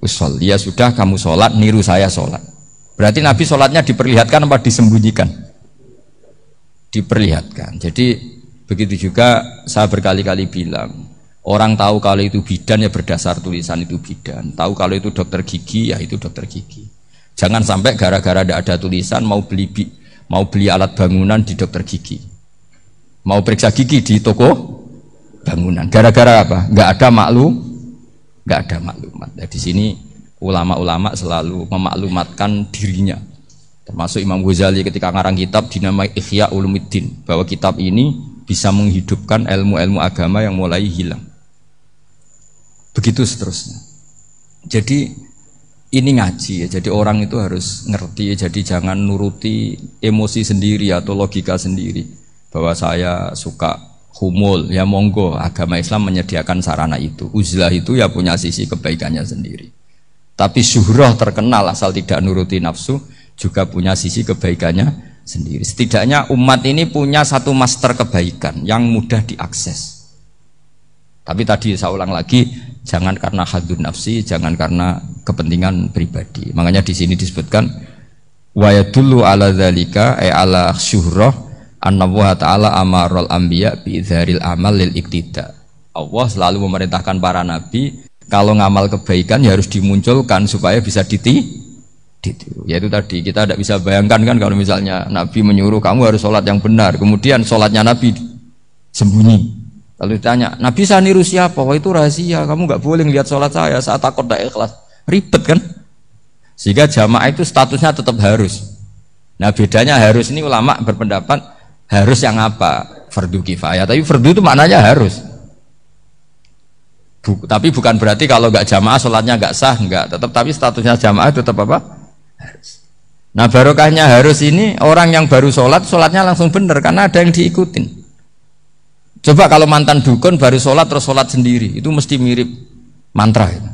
usol. Ya sudah kamu sholat, niru saya sholat. Berarti Nabi sholatnya diperlihatkan apa disembunyikan? Diperlihatkan. Jadi begitu juga saya berkali-kali bilang Orang tahu kalau itu bidan ya berdasar tulisan itu bidan. Tahu kalau itu dokter gigi ya itu dokter gigi. Jangan sampai gara-gara tidak ada tulisan mau beli mau beli alat bangunan di dokter gigi. Mau periksa gigi di toko bangunan. Gara-gara apa? Gak ada maklum, gak ada maklumat. Nah, di sini ulama-ulama selalu memaklumatkan dirinya. Termasuk Imam Ghazali ketika ngarang kitab dinamai Ihya Ulumuddin bahwa kitab ini bisa menghidupkan ilmu-ilmu agama yang mulai hilang. Begitu seterusnya. Jadi ini ngaji ya. Jadi orang itu harus ngerti ya. Jadi jangan nuruti emosi sendiri atau logika sendiri bahwa saya suka humul ya monggo agama Islam menyediakan sarana itu. Uzlah itu ya punya sisi kebaikannya sendiri. Tapi syuhrah terkenal asal tidak nuruti nafsu juga punya sisi kebaikannya sendiri. Setidaknya umat ini punya satu master kebaikan yang mudah diakses. Tapi tadi saya ulang lagi, jangan karena hadun nafsi, jangan karena kepentingan pribadi. Makanya di sini disebutkan wa yadullu ala dzalika ay ala syuhrah anna wa ta'ala amarul anbiya bi amal lil iktida. Allah selalu memerintahkan para nabi kalau ngamal kebaikan ya harus dimunculkan supaya bisa diti ditiru. Ya itu tadi kita tidak bisa bayangkan kan kalau misalnya Nabi menyuruh kamu harus sholat yang benar, kemudian sholatnya Nabi sembunyi. Lalu ditanya, Nabi saya niru siapa? Wah itu rahasia, kamu nggak boleh lihat sholat saya saat takut tidak ikhlas. Ribet kan? Sehingga jamaah itu statusnya tetap harus. Nah bedanya harus ini ulama berpendapat harus yang apa? Fardu kifayah. Tapi fardu itu maknanya harus. Buk, tapi bukan berarti kalau nggak jamaah sholatnya nggak sah, nggak. Tetap tapi statusnya jamaah tetap apa? Harus. Nah barokahnya harus ini orang yang baru sholat, sholatnya langsung benar karena ada yang diikutin. Coba kalau mantan dukun baru sholat terus sholat sendiri, itu mesti mirip mantra. Itu.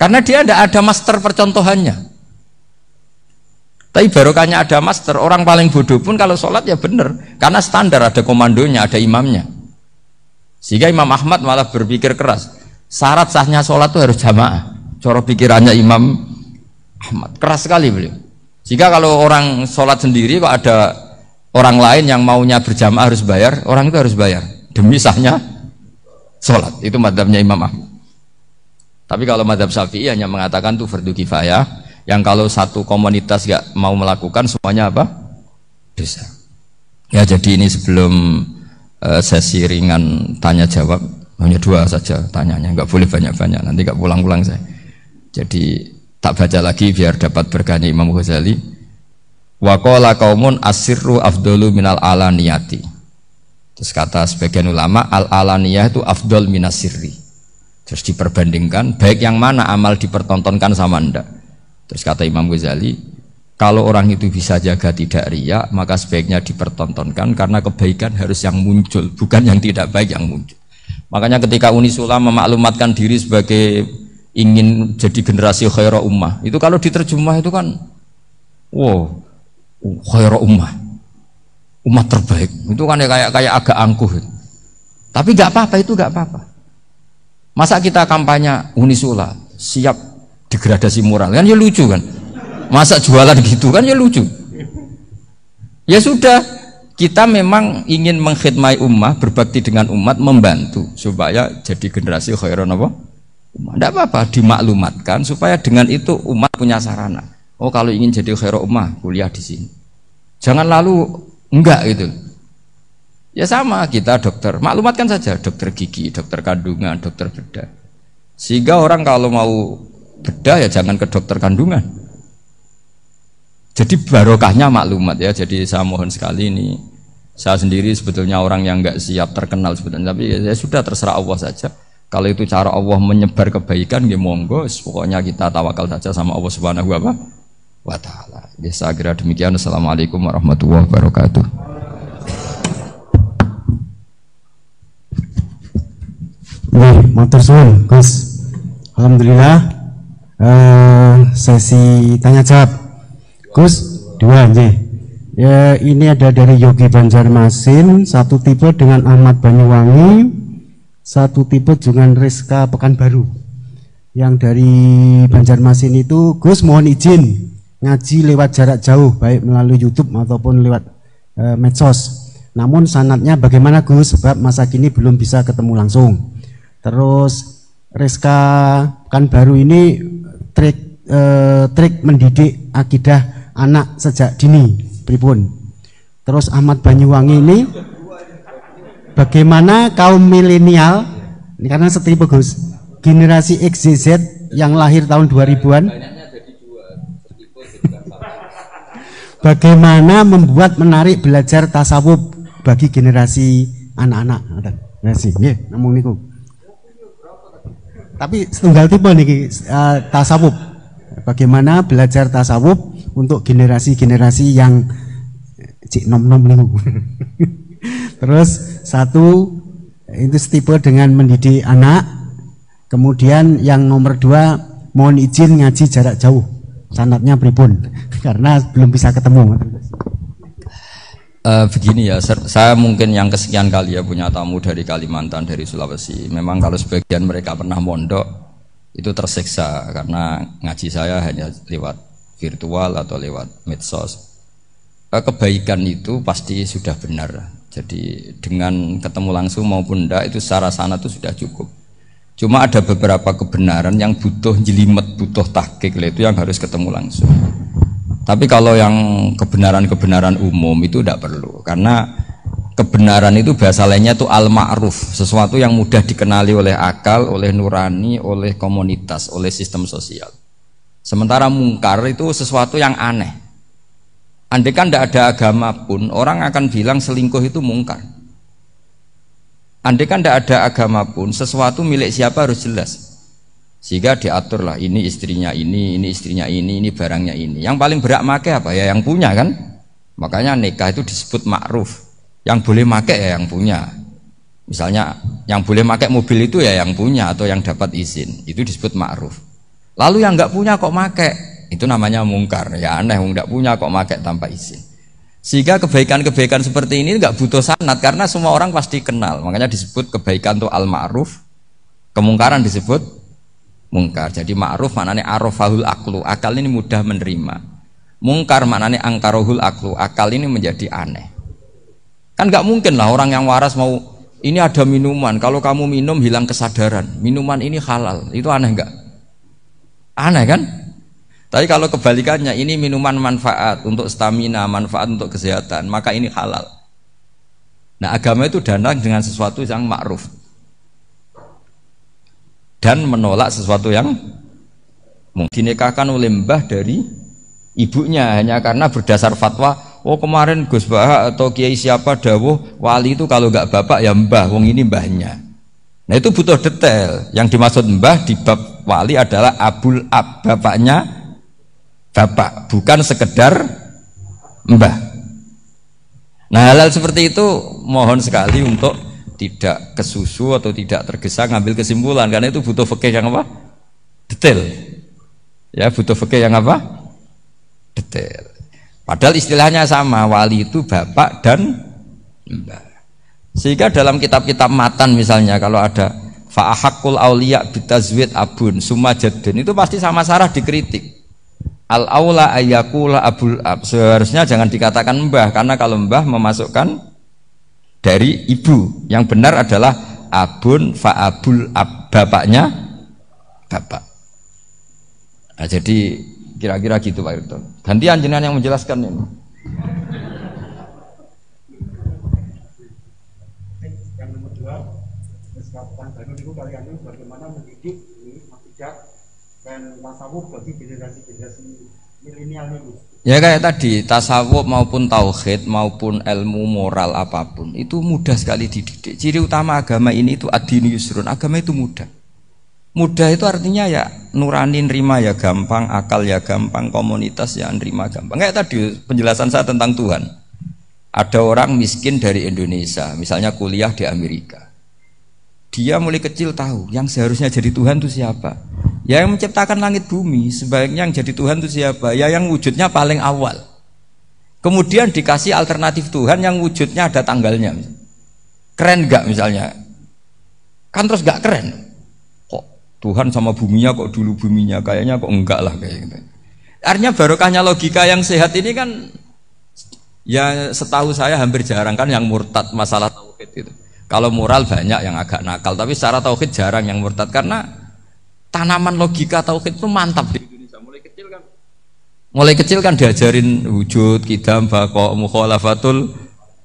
Karena dia tidak ada master percontohannya. Tapi barokahnya ada master, orang paling bodoh pun kalau sholat ya benar, karena standar ada komandonya, ada imamnya. Sehingga Imam Ahmad malah berpikir keras, syarat sahnya sholat itu harus jamaah. Coro pikirannya Imam Ahmad keras sekali beliau. Jika kalau orang sholat sendiri kok ada orang lain yang maunya berjamaah harus bayar, orang itu harus bayar demi sahnya sholat. Itu madhabnya Imam Ahmad. Tapi kalau madhab Syafi'i hanya mengatakan itu fardu kifayah, yang kalau satu komunitas gak mau melakukan semuanya apa? Dosa. Ya jadi ini sebelum uh, sesi ringan tanya jawab hanya dua saja tanyanya, nggak boleh banyak-banyak. Nanti nggak pulang-pulang saya. Jadi tak baca lagi biar dapat berkahnya Imam Ghazali Wakola kaumun asirru afdolu minal alaniyati. Terus kata sebagian ulama al alaniyah itu afdol minasirri. Terus diperbandingkan baik yang mana amal dipertontonkan sama anda. Terus kata Imam Ghazali, kalau orang itu bisa jaga tidak ria, maka sebaiknya dipertontonkan karena kebaikan harus yang muncul, bukan yang tidak baik yang muncul. Makanya ketika Unisula memaklumatkan diri sebagai ingin jadi generasi khairah ummah, itu kalau diterjemah itu kan, wow, khairu ummah. Umat terbaik. Itu kan ya kayak kayak agak angkuh tapi nggak apa-apa itu nggak apa-apa. Masa kita kampanye unisula siap degradasi moral? Kan ya lucu kan. Masa jualan gitu kan ya lucu. Ya sudah kita memang ingin mengkhidmati umat berbakti dengan umat membantu supaya jadi generasi khairon apa? Tidak apa-apa dimaklumatkan supaya dengan itu umat punya sarana Oh kalau ingin jadi khairu ummah kuliah di sini. Jangan lalu enggak gitu. Ya sama kita dokter, maklumatkan saja dokter gigi, dokter kandungan, dokter bedah. Sehingga orang kalau mau bedah ya jangan ke dokter kandungan. Jadi barokahnya maklumat ya. Jadi saya mohon sekali ini saya sendiri sebetulnya orang yang enggak siap terkenal sebetulnya tapi ya, ya sudah terserah Allah saja. Kalau itu cara Allah menyebar kebaikan, ya monggo. Pokoknya kita tawakal saja sama Allah Subhanahu wa wa taala. Ya saya demikian. Assalamualaikum warahmatullahi wabarakatuh. Wih, motor suwun, Gus. Alhamdulillah uh, sesi tanya jawab. Gus, dua aja. Ya, ini ada dari Yogi Banjarmasin, satu tipe dengan Ahmad Banyuwangi, satu tipe dengan Rizka Pekanbaru. Yang dari Banjarmasin itu, Gus mohon izin ngaji lewat jarak jauh baik melalui YouTube ataupun lewat e, medsos. Namun sanatnya bagaimana Gus? Sebab masa kini belum bisa ketemu langsung. Terus Reska kan baru ini trik e, trik mendidik akidah anak sejak dini pripun. Terus Ahmad Banyuwangi ini bagaimana kaum milenial ini karena setipe Gus generasi XZ yang lahir tahun 2000-an bagaimana membuat menarik belajar tasawuf bagi generasi anak-anak. Kasih. Nggih, namung niku. Tapi setunggal tipe nih uh, tasawuf. Bagaimana belajar tasawuf untuk generasi-generasi yang cik nom nom nih. Terus satu itu tipe dengan mendidik anak. Kemudian yang nomor dua mohon izin ngaji jarak jauh. Sanatnya pripun karena belum bisa ketemu. Uh, begini ya, saya mungkin yang kesekian kali ya punya tamu dari Kalimantan, dari Sulawesi. Memang kalau sebagian mereka pernah mondok itu tersiksa karena ngaji saya hanya lewat virtual atau lewat medsos. Uh, kebaikan itu pasti sudah benar. Jadi dengan ketemu langsung maupun tidak itu secara sana itu sudah cukup. Cuma ada beberapa kebenaran yang butuh jelimet, butuh tahqiq itu yang harus ketemu langsung. Tapi kalau yang kebenaran-kebenaran umum itu tidak perlu karena kebenaran itu bahasa lainnya itu al-ma'ruf, sesuatu yang mudah dikenali oleh akal, oleh nurani, oleh komunitas, oleh sistem sosial. Sementara mungkar itu sesuatu yang aneh. Andai kan tidak ada agama pun, orang akan bilang selingkuh itu mungkar. Andai kan tidak ada agama pun, sesuatu milik siapa harus jelas. Sehingga diaturlah ini istrinya ini, ini istrinya ini, ini barangnya ini. Yang paling berat make apa ya yang punya kan? Makanya nikah itu disebut ma'ruf. Yang boleh make ya yang punya. Misalnya yang boleh make mobil itu ya yang punya atau yang dapat izin. Itu disebut ma'ruf. Lalu yang nggak punya kok make, itu namanya mungkar. Ya aneh, nggak punya kok make tanpa izin. Sehingga kebaikan-kebaikan seperti ini nggak butuh sanat karena semua orang pasti kenal. Makanya disebut kebaikan itu al-ma'ruf, kemungkaran disebut mungkar. Jadi ma'ruf maknanya arafahul aklu. Akal ini mudah menerima. Mungkar maknanya angkarohul aklu. Akal ini menjadi aneh. Kan nggak mungkin lah orang yang waras mau ini ada minuman. Kalau kamu minum hilang kesadaran. Minuman ini halal. Itu aneh nggak? Aneh kan? Tapi kalau kebalikannya ini minuman manfaat untuk stamina, manfaat untuk kesehatan, maka ini halal. Nah agama itu dana dengan sesuatu yang ma'ruf. Dan menolak sesuatu yang dinikahkan oleh mbah dari ibunya hanya karena berdasar fatwa oh kemarin Gus Bah atau Kiai siapa dawuh wali itu kalau nggak bapak ya mbah wong ini mbahnya. Nah itu butuh detail. Yang dimaksud mbah di bab wali adalah abul ab bapaknya bapak bukan sekedar mbah nah hal, -hal seperti itu mohon sekali untuk tidak kesusu atau tidak tergesa ngambil kesimpulan karena itu butuh fikih yang apa? detail. Ya, butuh fikih yang apa? detail. Padahal istilahnya sama, wali itu bapak dan mbak. Sehingga dalam kitab-kitab matan misalnya kalau ada fa'ahakul auliya bitazwid abun sumajadun itu pasti sama Sarah dikritik. Al aula ayakula abul ab. Seharusnya jangan dikatakan mbah karena kalau mbah memasukkan dari ibu. Yang benar adalah abun faabul ab bapaknya bapak. Nah, jadi kira-kira gitu Pak Irton ganti anjinan yang menjelaskan ini. Mendidik ini dan tasawuf bagi generasi-generasi milenial ini Ya kayak tadi tasawuf maupun tauhid maupun ilmu moral apa pun itu mudah sekali dididik. Ciri utama agama ini itu adini yusrun. Agama itu mudah. Mudah itu artinya ya nurani nerima ya gampang, akal ya gampang, komunitas ya nerima gampang. Kayak tadi penjelasan saya tentang Tuhan. Ada orang miskin dari Indonesia, misalnya kuliah di Amerika. Dia mulai kecil tahu yang seharusnya jadi Tuhan itu siapa Ya yang menciptakan langit bumi sebaiknya yang jadi Tuhan itu siapa? Ya yang wujudnya paling awal. Kemudian dikasih alternatif Tuhan yang wujudnya ada tanggalnya. Keren gak misalnya? Kan terus gak keren. Kok Tuhan sama buminya kok dulu buminya kayaknya kok enggak lah kayak gitu. Artinya barokahnya logika yang sehat ini kan ya setahu saya hampir jarang kan yang murtad masalah tauhid itu. Kalau moral banyak yang agak nakal, tapi secara tauhid jarang yang murtad karena tanaman logika tauhid itu mantap di Indonesia. Mulai kecil kan? Mulai kecil kan diajarin wujud kidam bako mukhalafatul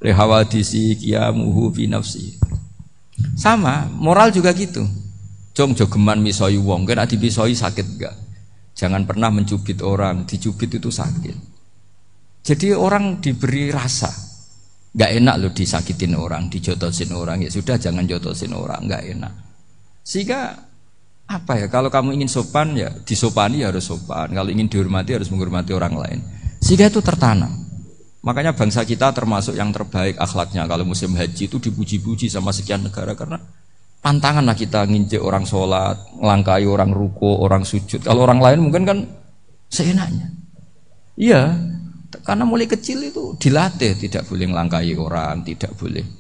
lihawadisi kiamuhu fi nafsi. Sama moral juga gitu. Jong jogeman misoi wong. Kan adi misoi sakit enggak jangan pernah mencubit orang. Dicubit itu sakit. Jadi orang diberi rasa. Nggak enak loh disakitin orang dijotosin orang. Ya sudah jangan jotosin orang. Nggak enak. Sehingga apa ya? Kalau kamu ingin sopan ya disopani ya harus sopan. Kalau ingin dihormati harus menghormati orang lain. Sehingga itu tertanam. Makanya bangsa kita termasuk yang terbaik akhlaknya. Kalau musim haji itu dipuji-puji sama sekian negara. Karena pantangan lah kita nginjek orang sholat melangkai orang ruko orang sujud. Kalau orang lain mungkin kan seenaknya. Iya. Karena mulai kecil itu dilatih. Tidak boleh melangkai orang tidak boleh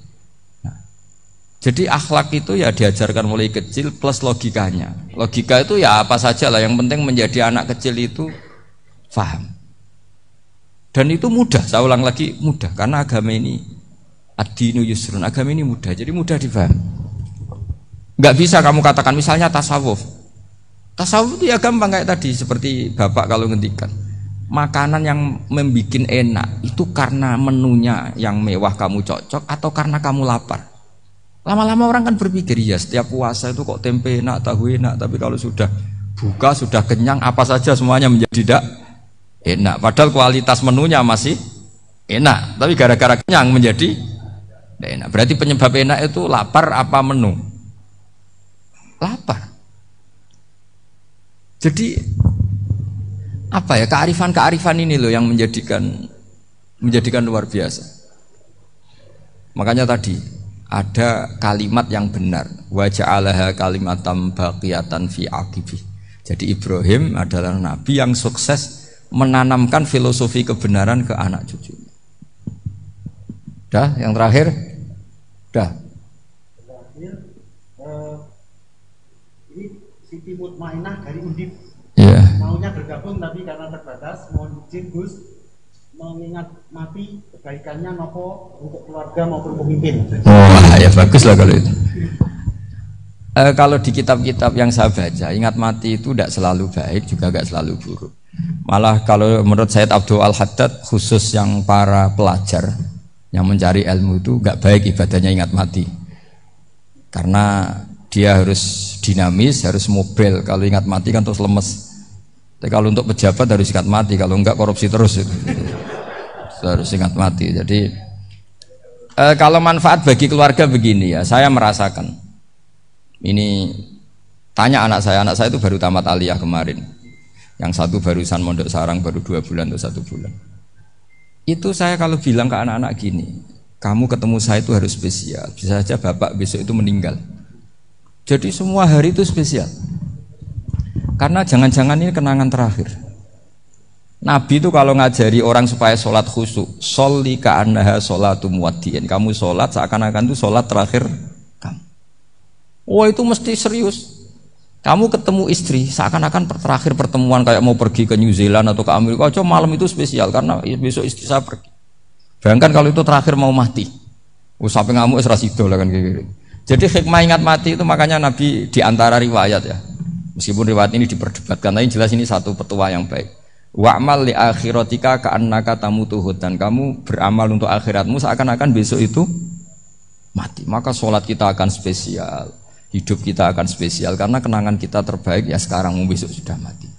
jadi akhlak itu ya diajarkan mulai kecil plus logikanya. Logika itu ya apa saja lah. Yang penting menjadi anak kecil itu faham. Dan itu mudah. Saya ulang lagi mudah karena agama ini adinu yusrun. Agama ini mudah. Jadi mudah difaham. Gak bisa kamu katakan misalnya tasawuf. Tasawuf itu ya gampang kayak tadi seperti bapak kalau ngendikan. Makanan yang membuat enak itu karena menunya yang mewah kamu cocok atau karena kamu lapar. Lama-lama orang kan berpikir ya setiap puasa itu kok tempe enak, tahu enak, tapi kalau sudah buka sudah kenyang apa saja semuanya menjadi tidak enak. Padahal kualitas menunya masih enak, tapi gara-gara kenyang menjadi tidak enak. Berarti penyebab enak itu lapar apa menu? Lapar. Jadi apa ya kearifan-kearifan ini loh yang menjadikan menjadikan luar biasa. Makanya tadi ada kalimat yang benar. Wajah Allah kalimatam baqiyatan fi akibi jadi Ibrahim adalah nabi yang sukses menanamkan filosofi kebenaran ke anak cucu. Dah yang terakhir? Dah. Terakhir uh, ini Siti Mutmainah dari Undip. Yeah. maunya bergabung tapi karena terbatas mohon izin Gus mengingat mati kebaikannya nopo untuk keluarga maupun pemimpin. Wah ya bagus lah kalau itu. E, kalau di kitab-kitab yang saya baca, ingat mati itu tidak selalu baik juga tidak selalu buruk. Malah kalau menurut Said Abdul Al Haddad khusus yang para pelajar yang mencari ilmu itu nggak baik ibadahnya ingat mati. Karena dia harus dinamis, harus mobil. Kalau ingat mati kan terus lemes. Tapi kalau untuk pejabat harus ingat mati, kalau enggak korupsi terus itu harus ingat mati. Jadi e, kalau manfaat bagi keluarga begini ya, saya merasakan. Ini tanya anak saya, anak saya itu baru tamat aliyah kemarin. Yang satu barusan mondok sarang baru dua bulan atau satu bulan. Itu saya kalau bilang ke anak-anak gini, kamu ketemu saya itu harus spesial. Bisa saja bapak besok itu meninggal. Jadi semua hari itu spesial. Karena jangan-jangan ini kenangan terakhir. Nabi itu kalau ngajari orang supaya sholat khusyuk, sholli ka'annaha sholatu muwaddiin. Kamu sholat seakan-akan itu sholat terakhir kamu. Wah itu mesti serius. Kamu ketemu istri seakan-akan terakhir pertemuan kayak mau pergi ke New Zealand atau ke Amerika. Coba malam itu spesial karena besok istri saya pergi. Bayangkan kalau itu terakhir mau mati. Oh, sampai ngamuk serasi lah kan gitu. Jadi hikmah ingat mati itu makanya Nabi di antara riwayat ya. Meskipun riwayat ini diperdebatkan, tapi jelas ini satu petua yang baik Wa'mal li akhiratika ka'annaka tamutuhud dan kamu beramal untuk akhiratmu seakan-akan besok itu mati. Maka sholat kita akan spesial, hidup kita akan spesial karena kenangan kita terbaik ya sekarang besok sudah mati.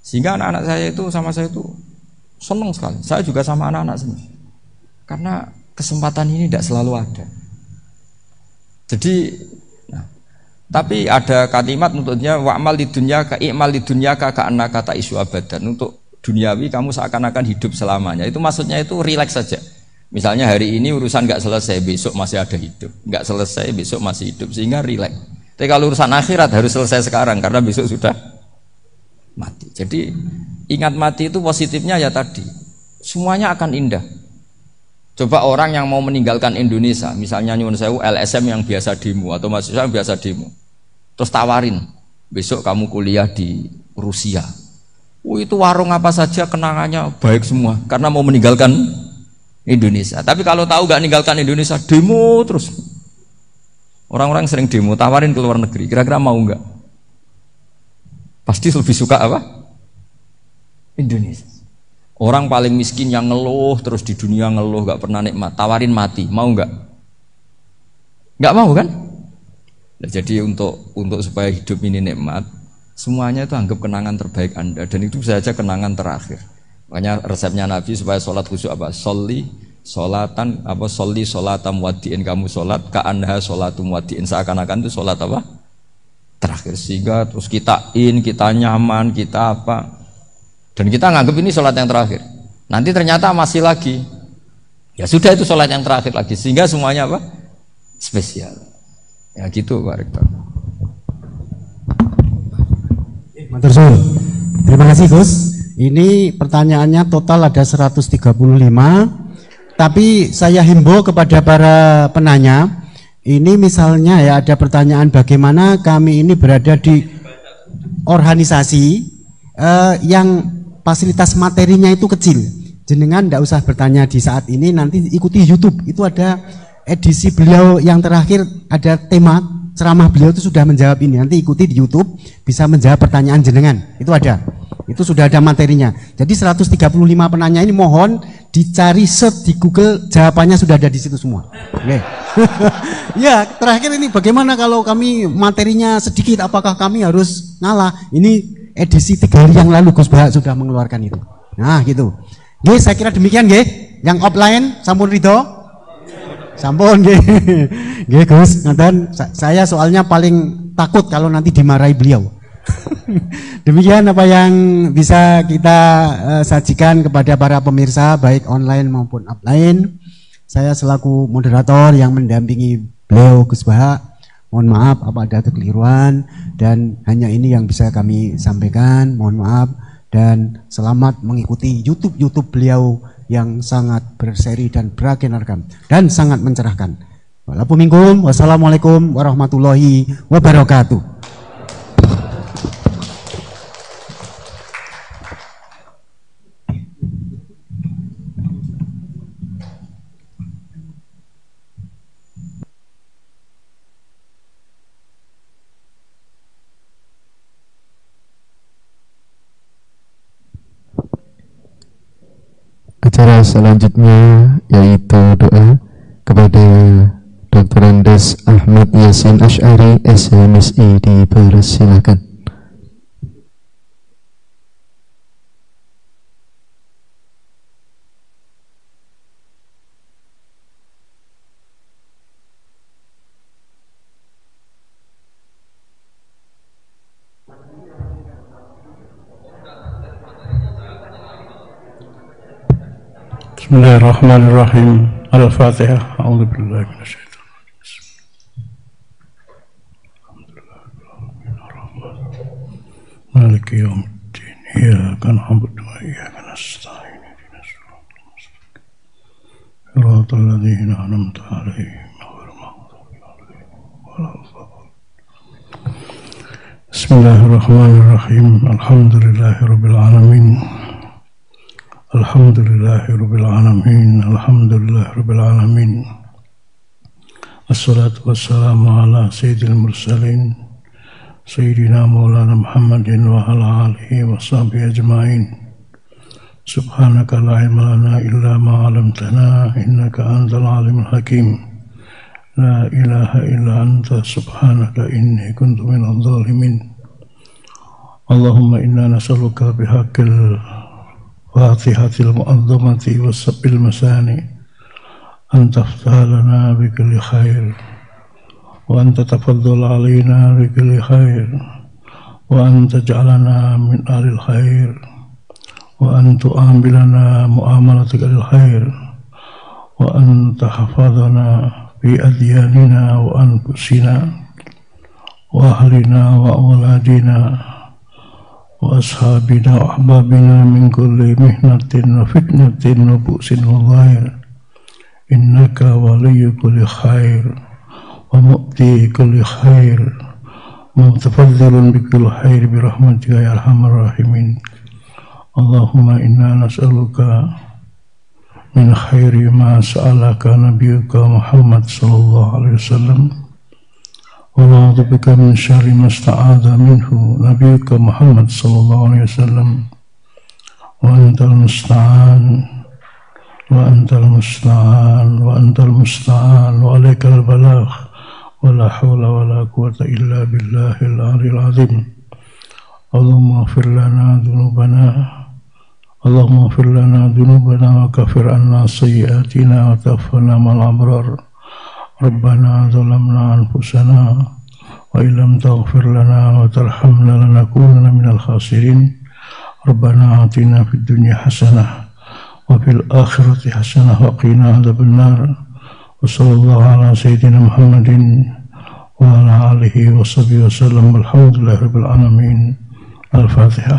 Sehingga anak-anak saya itu sama saya itu senang sekali. Saya juga sama anak-anak senang. Karena kesempatan ini tidak selalu ada. Jadi tapi ada kalimat untuknya wa'mal di dunia ka i'mal di dunia ka ka kata isu abadan untuk duniawi kamu seakan-akan hidup selamanya. Itu maksudnya itu rileks saja. Misalnya hari ini urusan nggak selesai, besok masih ada hidup. Nggak selesai, besok masih hidup. Sehingga rileks. Tapi kalau urusan akhirat harus selesai sekarang karena besok sudah mati. Jadi ingat mati itu positifnya ya tadi. Semuanya akan indah. Coba orang yang mau meninggalkan Indonesia, misalnya nyuwun sewu LSM yang biasa demo atau mahasiswa yang biasa demo Terus tawarin, besok kamu kuliah di Rusia. Oh, itu warung apa saja kenangannya baik semua karena mau meninggalkan Indonesia. Tapi kalau tahu gak meninggalkan Indonesia, demo terus. Orang-orang sering demo, tawarin ke luar negeri. Kira-kira mau nggak? Pasti lebih suka apa? Indonesia. Orang paling miskin yang ngeluh terus di dunia ngeluh gak pernah nikmat, tawarin mati, mau nggak? Nggak mau kan? Nah, jadi untuk untuk supaya hidup ini nikmat, semuanya itu anggap kenangan terbaik Anda dan itu saja kenangan terakhir. Makanya resepnya Nabi supaya sholat khusyuk apa? Soli solatan apa soli solatam wadiin kamu sholat ka anha sholatum wadiin seakan-akan itu sholat apa? terakhir sehingga terus kita in, kita nyaman, kita apa. Dan kita nganggap ini sholat yang terakhir. Nanti ternyata masih lagi. Ya sudah itu sholat yang terakhir lagi. Sehingga semuanya apa? Spesial. Ya gitu Pak Rektor. Terima kasih Gus. Ini pertanyaannya total ada 135. Tapi saya himbau kepada para penanya ini misalnya ya ada pertanyaan bagaimana kami ini berada di organisasi uh, yang fasilitas materinya itu kecil. Jenengan tidak usah bertanya di saat ini, nanti ikuti YouTube. Itu ada edisi beliau yang terakhir ada tema ceramah beliau itu sudah menjawab ini. Nanti ikuti di YouTube bisa menjawab pertanyaan jenengan. Itu ada. Itu sudah ada materinya. Jadi 135 penanya ini mohon dicari set di Google jawabannya sudah ada di situ semua. Oke. ya, terakhir ini bagaimana kalau kami materinya sedikit apakah kami harus ngalah? Ini edisi tiga hari yang lalu Gus Bahak sudah mengeluarkan itu. Nah, gitu. Oke, saya kira demikian nggih. Yang offline sampun ridho? Sampun nggih. Nggih Gus, ngaten saya soalnya paling takut kalau nanti dimarahi beliau. Demikian apa yang bisa kita uh, sajikan kepada para pemirsa baik online maupun offline. Saya selaku moderator yang mendampingi beliau Gus Baha, mohon maaf apa ada kekeliruan dan hanya ini yang bisa kami sampaikan. Mohon maaf dan selamat mengikuti YouTube YouTube beliau yang sangat berseri dan beragenarkan dan sangat mencerahkan. Wassalamualaikum warahmatullahi wabarakatuh. Acara selanjutnya yaitu doa kepada Dr. Andes Ahmad Yasin Ash'ari SMSI dipersilakan. بسم الله الرحمن الرحيم الفاتحة أعوذ بالله من الشيطان الحمد لله مالك يوم الدين إياك نعبد وإياك نستعين اهدنا الصراط المستقيم صراط الذين أنعمت عليهم غير المغضوب عليهم ولا بسم الله الرحمن الرحيم الحمد لله رب العالمين الحمد لله رب العالمين الحمد لله رب العالمين. الصلاة والسلام على سيد المرسلين سيدنا مولانا محمد وعلى آله وصحبه أجمعين. سبحانك لا علم لنا إلا ما علمتنا إنك أنت العالم الحكيم. لا إله إلا أنت سبحانك إني كنت من الظالمين. اللهم إنا نسألك بحق فاتحة المؤظمة والسب المساني أن تفتح لنا بكل خير وأن تتفضل علينا بكل خير وأن تجعلنا من أهل الخير وأن تؤاملنا مؤاملتك للخير وأن تحفظنا في أدياننا وأنفسنا وأهلنا وأولادنا. وأصحابنا وأحبابنا من كل محنة وفتنة وبؤس وظاهر إنك ولي كل خير ومؤتي كل خير متفضل بكل خير برحمتك يا أرحم الراحمين. اللهم إنا نسألك من خير ما سألك نبيك محمد صلى الله عليه وسلم. ونعوذ بك من شر ما استعاذ منه نبيك محمد صلى الله عليه وسلم. وأنت المستعان وأنت المستعان وأنت المستعان وعليك البلاغ. ولا حول ولا قوة إلا بالله العلي العظيم. اللهم اغفر لنا ذنوبنا. اللهم اغفر لنا ذنوبنا وكفر عنا سيئاتنا وتوفنا مع الأبرار. ربنا ظلمنا أنفسنا وإن لم تغفر لنا وترحمنا لنكونن من الخاسرين. ربنا آتنا في الدنيا حسنة وفي الآخرة حسنة وقنا عذاب النار. وصلى الله على سيدنا محمد وعلى آله وصحبه وسلم والحمد لله رب العالمين. الفاتحة.